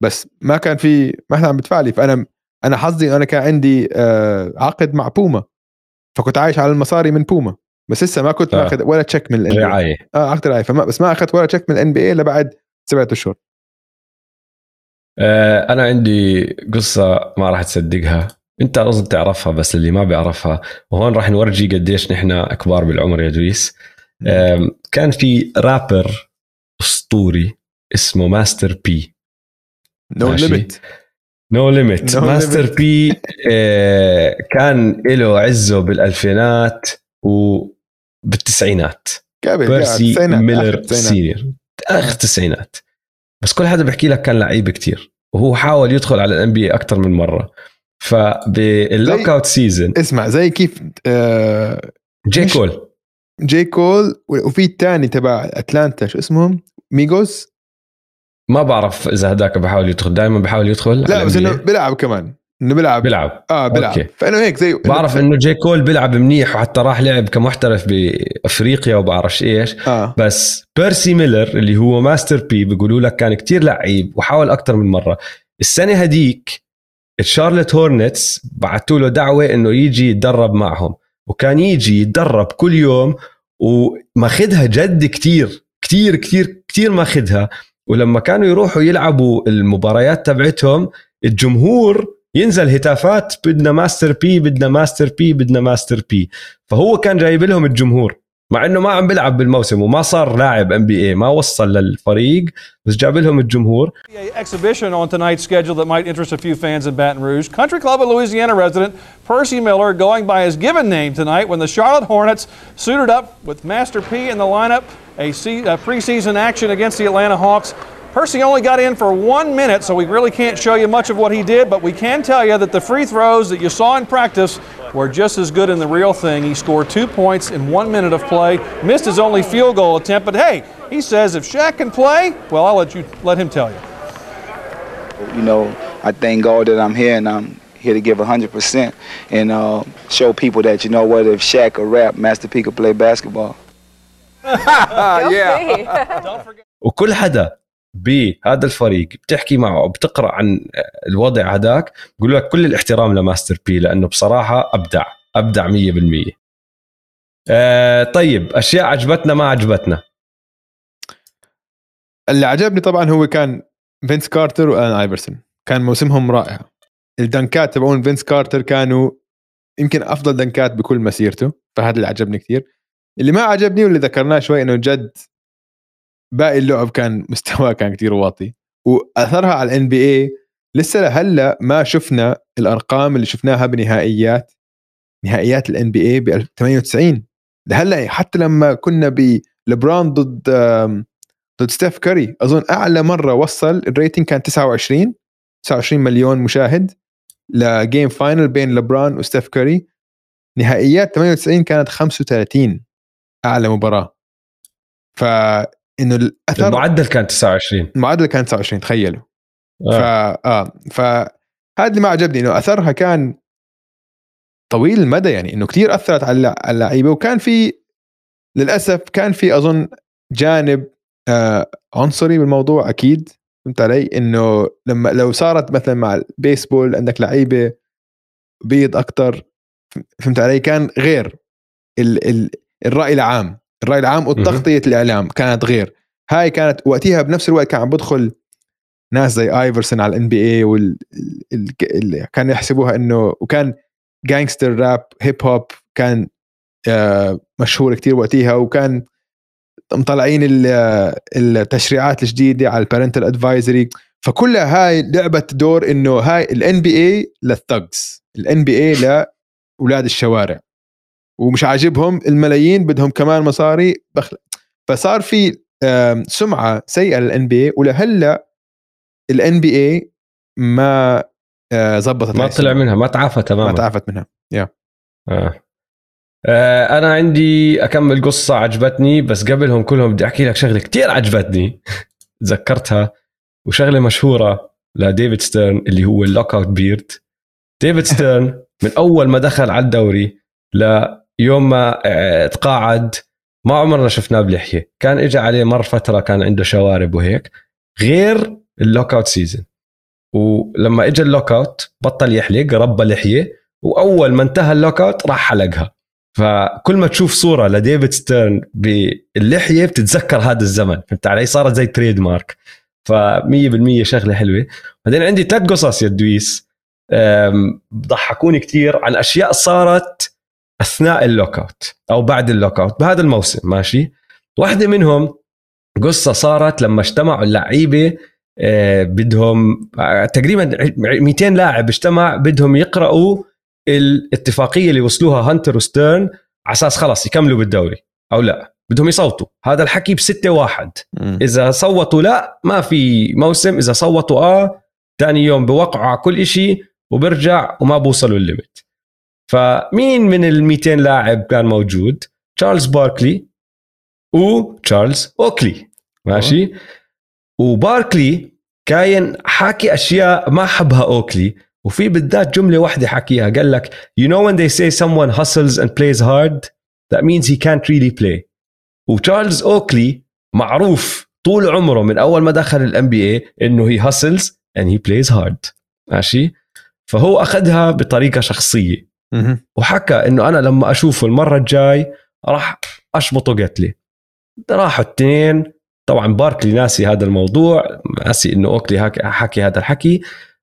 S1: بس ما كان في ما كان عم بدفع لي. فأنا أنا حظي أنا كان عندي آه عقد مع بوما. فكنت عايش على المصاري من بوما. بس لسه ما كنت
S2: آه.
S1: ماخذ ولا check من الان
S2: رعاية.
S1: آه عقد رعاية. فما بس ما أخذت ولا check من ال NBA لبعد سبعة أشهر.
S2: آه، أنا عندي قصة ما راح تصدقها. أنت أظن تعرفها بس اللي ما بيعرفها. وهون راح نورجي قديش نحن كبار بالعمر يا دويس. كان في رابر أسطوري اسمه Master
S1: P.
S2: No. Limit
S1: No Limit
S2: Master. P كان له عزه بالألفينات وبالتسعينات بيرسي ميلر. سينيور. آخر التسعينات بس كل حدا بيحكي لك كان لعيب كتير وهو حاول يدخل على ال NBA أكثر من مرة. فبال lockout season
S1: اسمع زي كيف آه J
S2: Cole.
S1: J Cole وفي الثاني تبع أتلانتا شو اسمهم؟ Migos؟
S2: ما بعرف إذا هداك بحاول يدخل دائما بحاول يدخل
S1: لا بس
S2: إنه.
S1: بيلعب كمان إنه بيلعب.
S2: بيلعب.
S1: آه بيلعب.
S2: أوكي.
S1: فإنه هيك زي
S2: بعرف إنه J Cole بيلعب منيح وحتى راح لعب كمحترف بأفريقيا وبعرفش إيش.
S1: آه.
S2: بس بيرسي ميلر اللي هو Master P بيقولوا لك كان كتير لعيب وحاول أكثر من مرة. السنة هديك ال Charlotte Hornets بعثوا له دعوة إنه يجي يتدرب معهم. وكان يجي يتدرب كل يوم وماخذها جد كتير كتير كتير كتير ماخذها ولما كانوا يروحوا يلعبوا المباريات تبعتهم الجمهور ينزل هتافات بدنا Master P بدنا Master P بدنا Master P فهو كان جايب لهم الجمهور مع انه ما عم بيلعب بالموسم وما صار لاعب NBA ما وصل للفريق بس جاب لهم الجمهور
S17: exhibition on tonight's schedule that might interest a few fans in Baton Rouge. Country Club of Louisiana resident Percy Miller going by his given name tonight when the Charlotte Hornets suited up with Master P in the lineup, a, a preseason action against the Atlanta Hawks. Percy only got in for one minute, so we really can't show you much of what he did, but we can tell you that the free throws that you saw in practice were just as good in the real thing. He scored two points in one minute of play, missed his only field goal attempt, but hey, he says if Shaq can play, well, I'll let you let him tell you.
S18: You know, I thank God that I'm here and I'm here to give 100% and uh, show people that, you know what, if Shaq could rap, Master P could play basketball.
S2: وكل حدا بهذا الفريق بتحكي معه بتقرأ عن الوضع هذاك بقول لك كل الاحترام لماستر بي لأنه بصراحة أبدع أبدع 100% آه طيب أشياء عجبتنا ما عجبتنا؟
S1: اللي عجبني طبعا هو كان فينس كارتر وآلان آيفرسون. كان موسمهم رائع. الدنكات تبعون فينس كارتر كانوا يمكن أفضل دنكات بكل مسيرته فهذا اللي عجبني كثير. اللي ما عجبني واللي ذكرناه شوي إنه جد باقي اللعب كان مستواه كان كثير واطي. وأثرها على ال NBA لسه لهلأ ما شفنا الأرقام اللي شفناها بنهائيات نهائيات ال NBA ب 98 لهلأ حتى لما كنا بلبران ضد ضد ستيف كاري أظن أعلى مرة وصل ال rating كان 29 29 مليون مشاهد ل game final بين لبران وستيف كاري. نهائيات 98 كانت 35 أعلى مباراة. فانه الأثر
S2: المعدل كان 29
S1: المعدل كان 29 تخيلوا.
S2: آه.
S1: ف آه. فهذا اللي ما عجبني إنه أثرها كان طويل المدى يعني إنه كثير أثرت على على اللعيبة. وكان في للأسف كان في أظن جانب آه عنصري بالموضوع أكيد. فهمت علي؟ إنه لما لو صارت مثلا مع البيسبول عندك لعيبة بيض أكثر فهمت علي؟ كان غير ال ال الرأي العام. الرأي العام وتغطية الإعلام كانت غير. هاي كانت وقتها بنفس الوقت كان عم بدخل ناس زي ايفرسون على ال NBA وال ال- ال- كانوا يحسبوها إنه وكان gangster rap hip hop كان آه، مشهور كتير وقتها وكان مطلعين ال- التشريعات الجديدة على ال parental advisory فكلها هاي لعبت دور إنه هاي ال NBA لل thugs ال NBA لأولاد الشوارع. ومش عاجبهم الملايين بدهم كمان مصاري بخل... فصار في سمعة سيئة لل NBA ولهلأ ال NBA ما آه، زبطت
S2: ما طلع. منها ما تعافى تماما.
S1: ما تعافت منها يا.
S2: آه. آه أنا عندي أكمل قصة عجبتني بس قبلهم كلهم بدي أحكي لك شغلة كتير عجبتني. تذكرتها. وشغلة مشهورة لديفيد ستيرن اللي هو ال lockout beard. ديفيد ستيرن من أول ما دخل على الدوري ليوم ما آه، تقاعد ما عمرنا شفناه بلحية. كان اجى عليه مر فترة كان عنده شوارب وهيك غير ال lockout season ولما اجى ال lockout بطل يحلق ربى لحية وأول ما انتهى ال lockout راح حلقها. فكل ما تشوف صورة لديفيد ستيرن باللحية بتتذكر هذا الزمن. فهمت علي؟ صارت زي trademark. ف 100% شغلة حلوة. بعدين عندي ثلاث قصص يا دويس. أم، بضحكوني كثير عن أشياء صارت أثناء ال lockout أو بعد ال lockout بهذا الموسم ماشي؟ واحدة منهم قصة صارت لما اجتمعوا اللعيبة آه، بدهم آه، تقريبا 200 لاعب اجتمع بدهم يقرأوا الاتفاقية اللي وصلوها هانتر وستيرن على أساس خلاص يكملوا بالدوري أو لا بدهم يصوتوا. هذا الحكي بستة واحد. إذا صوتوا لا ما في موسم. إذا صوتوا آه ثاني يوم بوقعوا على كل شيء وبرجع وما بوصلوا الليمت. فمين من ال 200 لاعب كان موجود؟ تشارلز باركلي وتشارلز أوكلي. ماشي؟ وباركلي كاين حاكي أشياء ما حبها أوكلي وفي بالذات جملة واحدة حكيها قال لك you know when they say someone hustles and plays hard that means he can't really play. وتشارلز أوكلي معروف طول عمره من أول ما دخل الام بي اي إنه هي hustles and he plays hard. ماشي؟ فهو أخذها بطريقة شخصية. وحكى إنه أنا لما أشوفه المرة الجاي راح أشبطه قتله راحوا الاثنين طبعا باركلي ناسي هذا الموضوع ناسي إنه أوكلي حكي, هذا الحكي.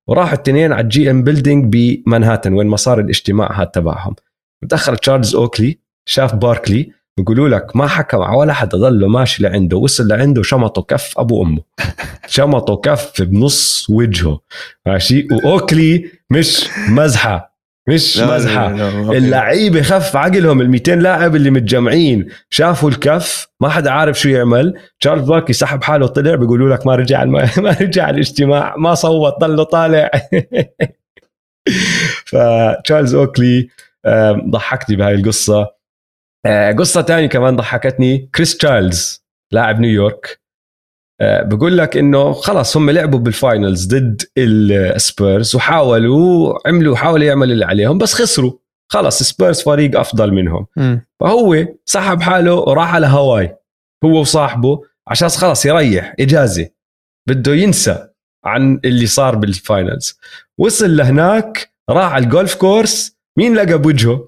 S2: وراحوا الاثنين على ال GM Building بمانهاتن وين ما صار الاجتماع هذا تبعهم. دخل تشارلز أوكلي شاف باركلي بيقولوا لك ما حكى مع ولا حدا ضله ماشي لعنده وصل لعنده شمطه كف أبو أمه. شمطه كف بنص وجهه ماشي؟ وأوكلي مش مزحة. مش
S1: لا،
S2: مزحة.
S1: لا، لا،.
S2: اللعيبة خف عقلهم ال 200 لاعب اللي متجمعين شافوا الكف ما حدا عارف شو يعمل. تشارلز باركلي سحب حاله طلع بيقولوا لك ما رجع الم... ما رجع الاجتماع ما صوت ضله طالع. فتشارلز أوكلي آم، ضحكني بهاي القصة. آه، قصة تانية كمان ضحكتني. كريس تشايلدز لاعب نيويورك. بقول لك إنه خلص هم لعبوا بال Finals ضد السبيرز وحاولوا عملوا حاولوا يعملوا اللي عليهم بس خسروا. خلص سبيرز فريق أفضل منهم.
S1: مم.
S2: فهو سحب حاله وراح على هاواي هو وصاحبه عشان خلص يريح إجازة. بده ينسى عن اللي صار بال Finals وصل لهناك راح على ال golf course مين لقى بوجهه؟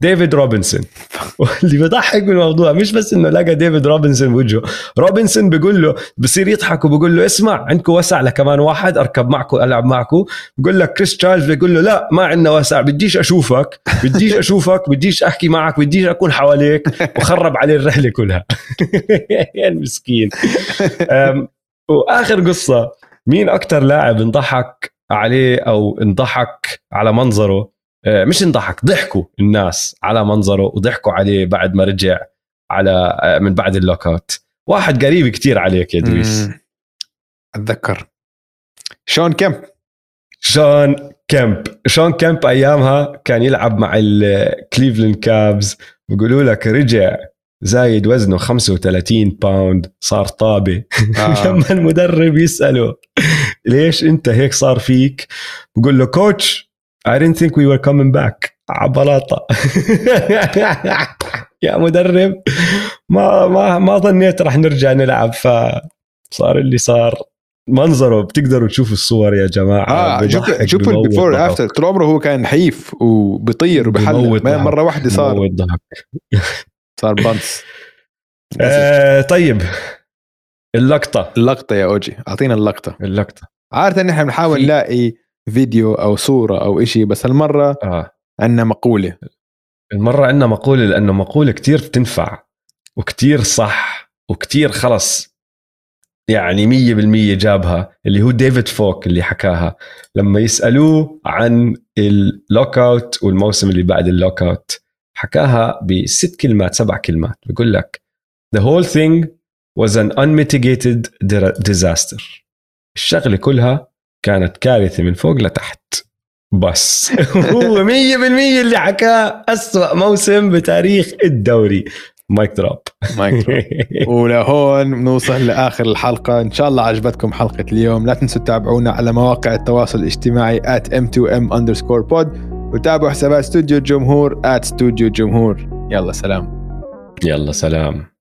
S2: ديفيد روبنسون. واللي بضحك بالموضوع مش بس إنه لقى ديفيد روبنسون بوجهه. روبنسون بيقول له بصير يضحك وبقول له اسمع عندكم وسع لكمان واحد أركب معكم ألعب معكم. بقول لك كريس تشايلدز بيقول له لا ما عندنا وسع بديش أشوفك بديش أشوفك بديش أحكي معك بديش أكون حواليك وخرب عليه الرحلة كلها. يا المسكين. وآخر قصة مين أكثر لاعب انضحك عليه أو انضحك على منظره؟ مش انضحك ضحكوا الناس على منظره وضحكوا عليه بعد ما رجع على آه، من بعد ال lockout واحد قريب كتير عليك يا دويس.
S1: مم. أتذكر. شون كيمب.
S2: شون كيمب. شون كيمب أيامها كان يلعب مع الكليفلاند كافز. بيقولوا لك رجع زايد وزنه 35 pound صار طابة.
S1: آه.
S2: لما المدرب يسأله ليش أنت هيك صار فيك؟ بقول له coach I didn't think we were coming back. عبلاطه يا مدرب ما ما ما ظنيت رح نرجع نلعب فصار اللي صار. منظره بتقدروا تشوفوا الصور يا جماعة.
S1: آه شوف شوف ال
S2: before.
S1: After طول عمره هو كان نحيف وبيطير
S2: ضحك.
S1: مرة واحدة صار. صار بانس.
S2: آه طيب. اللقطة.
S1: اللقطة يا أوجي. أعطينا اللقطة.
S2: اللقطة.
S1: عادة نحن بنحاول
S2: في-
S1: نلاقي فيديو أو صورة أو إشي بس هالمرة
S2: آه.
S1: عندنا مقولة.
S2: المرة عندنا مقولة لأنه مقولة كتير بتنفع وكتير صح وكتير خلص. يعني مية بالمية جابها اللي هو ديفيد فوك اللي حكاها. لما يسألوه عن ال lockout والموسم اللي بعد ال lockout حكاها بست كلمات سبع كلمات. بيقول لك The whole thing was an unmitigated disaster. الشغلة كلها كانت كارثة من فوق لتحت. بس. هو مية بالمية اللي حكاه أسوأ موسم بتاريخ الدوري. Mic drop.
S1: Mic drop. ولهون بنوصل لآخر الحلقة. إن شاء الله عجبتكم حلقة اليوم. لا تنسوا تتابعونا على مواقع التواصل الاجتماعي at m2m underscore pod. وتابعوا حسابات استوديو الجمهور at استوديو الجمهور. يلا سلام.
S2: يلا سلام.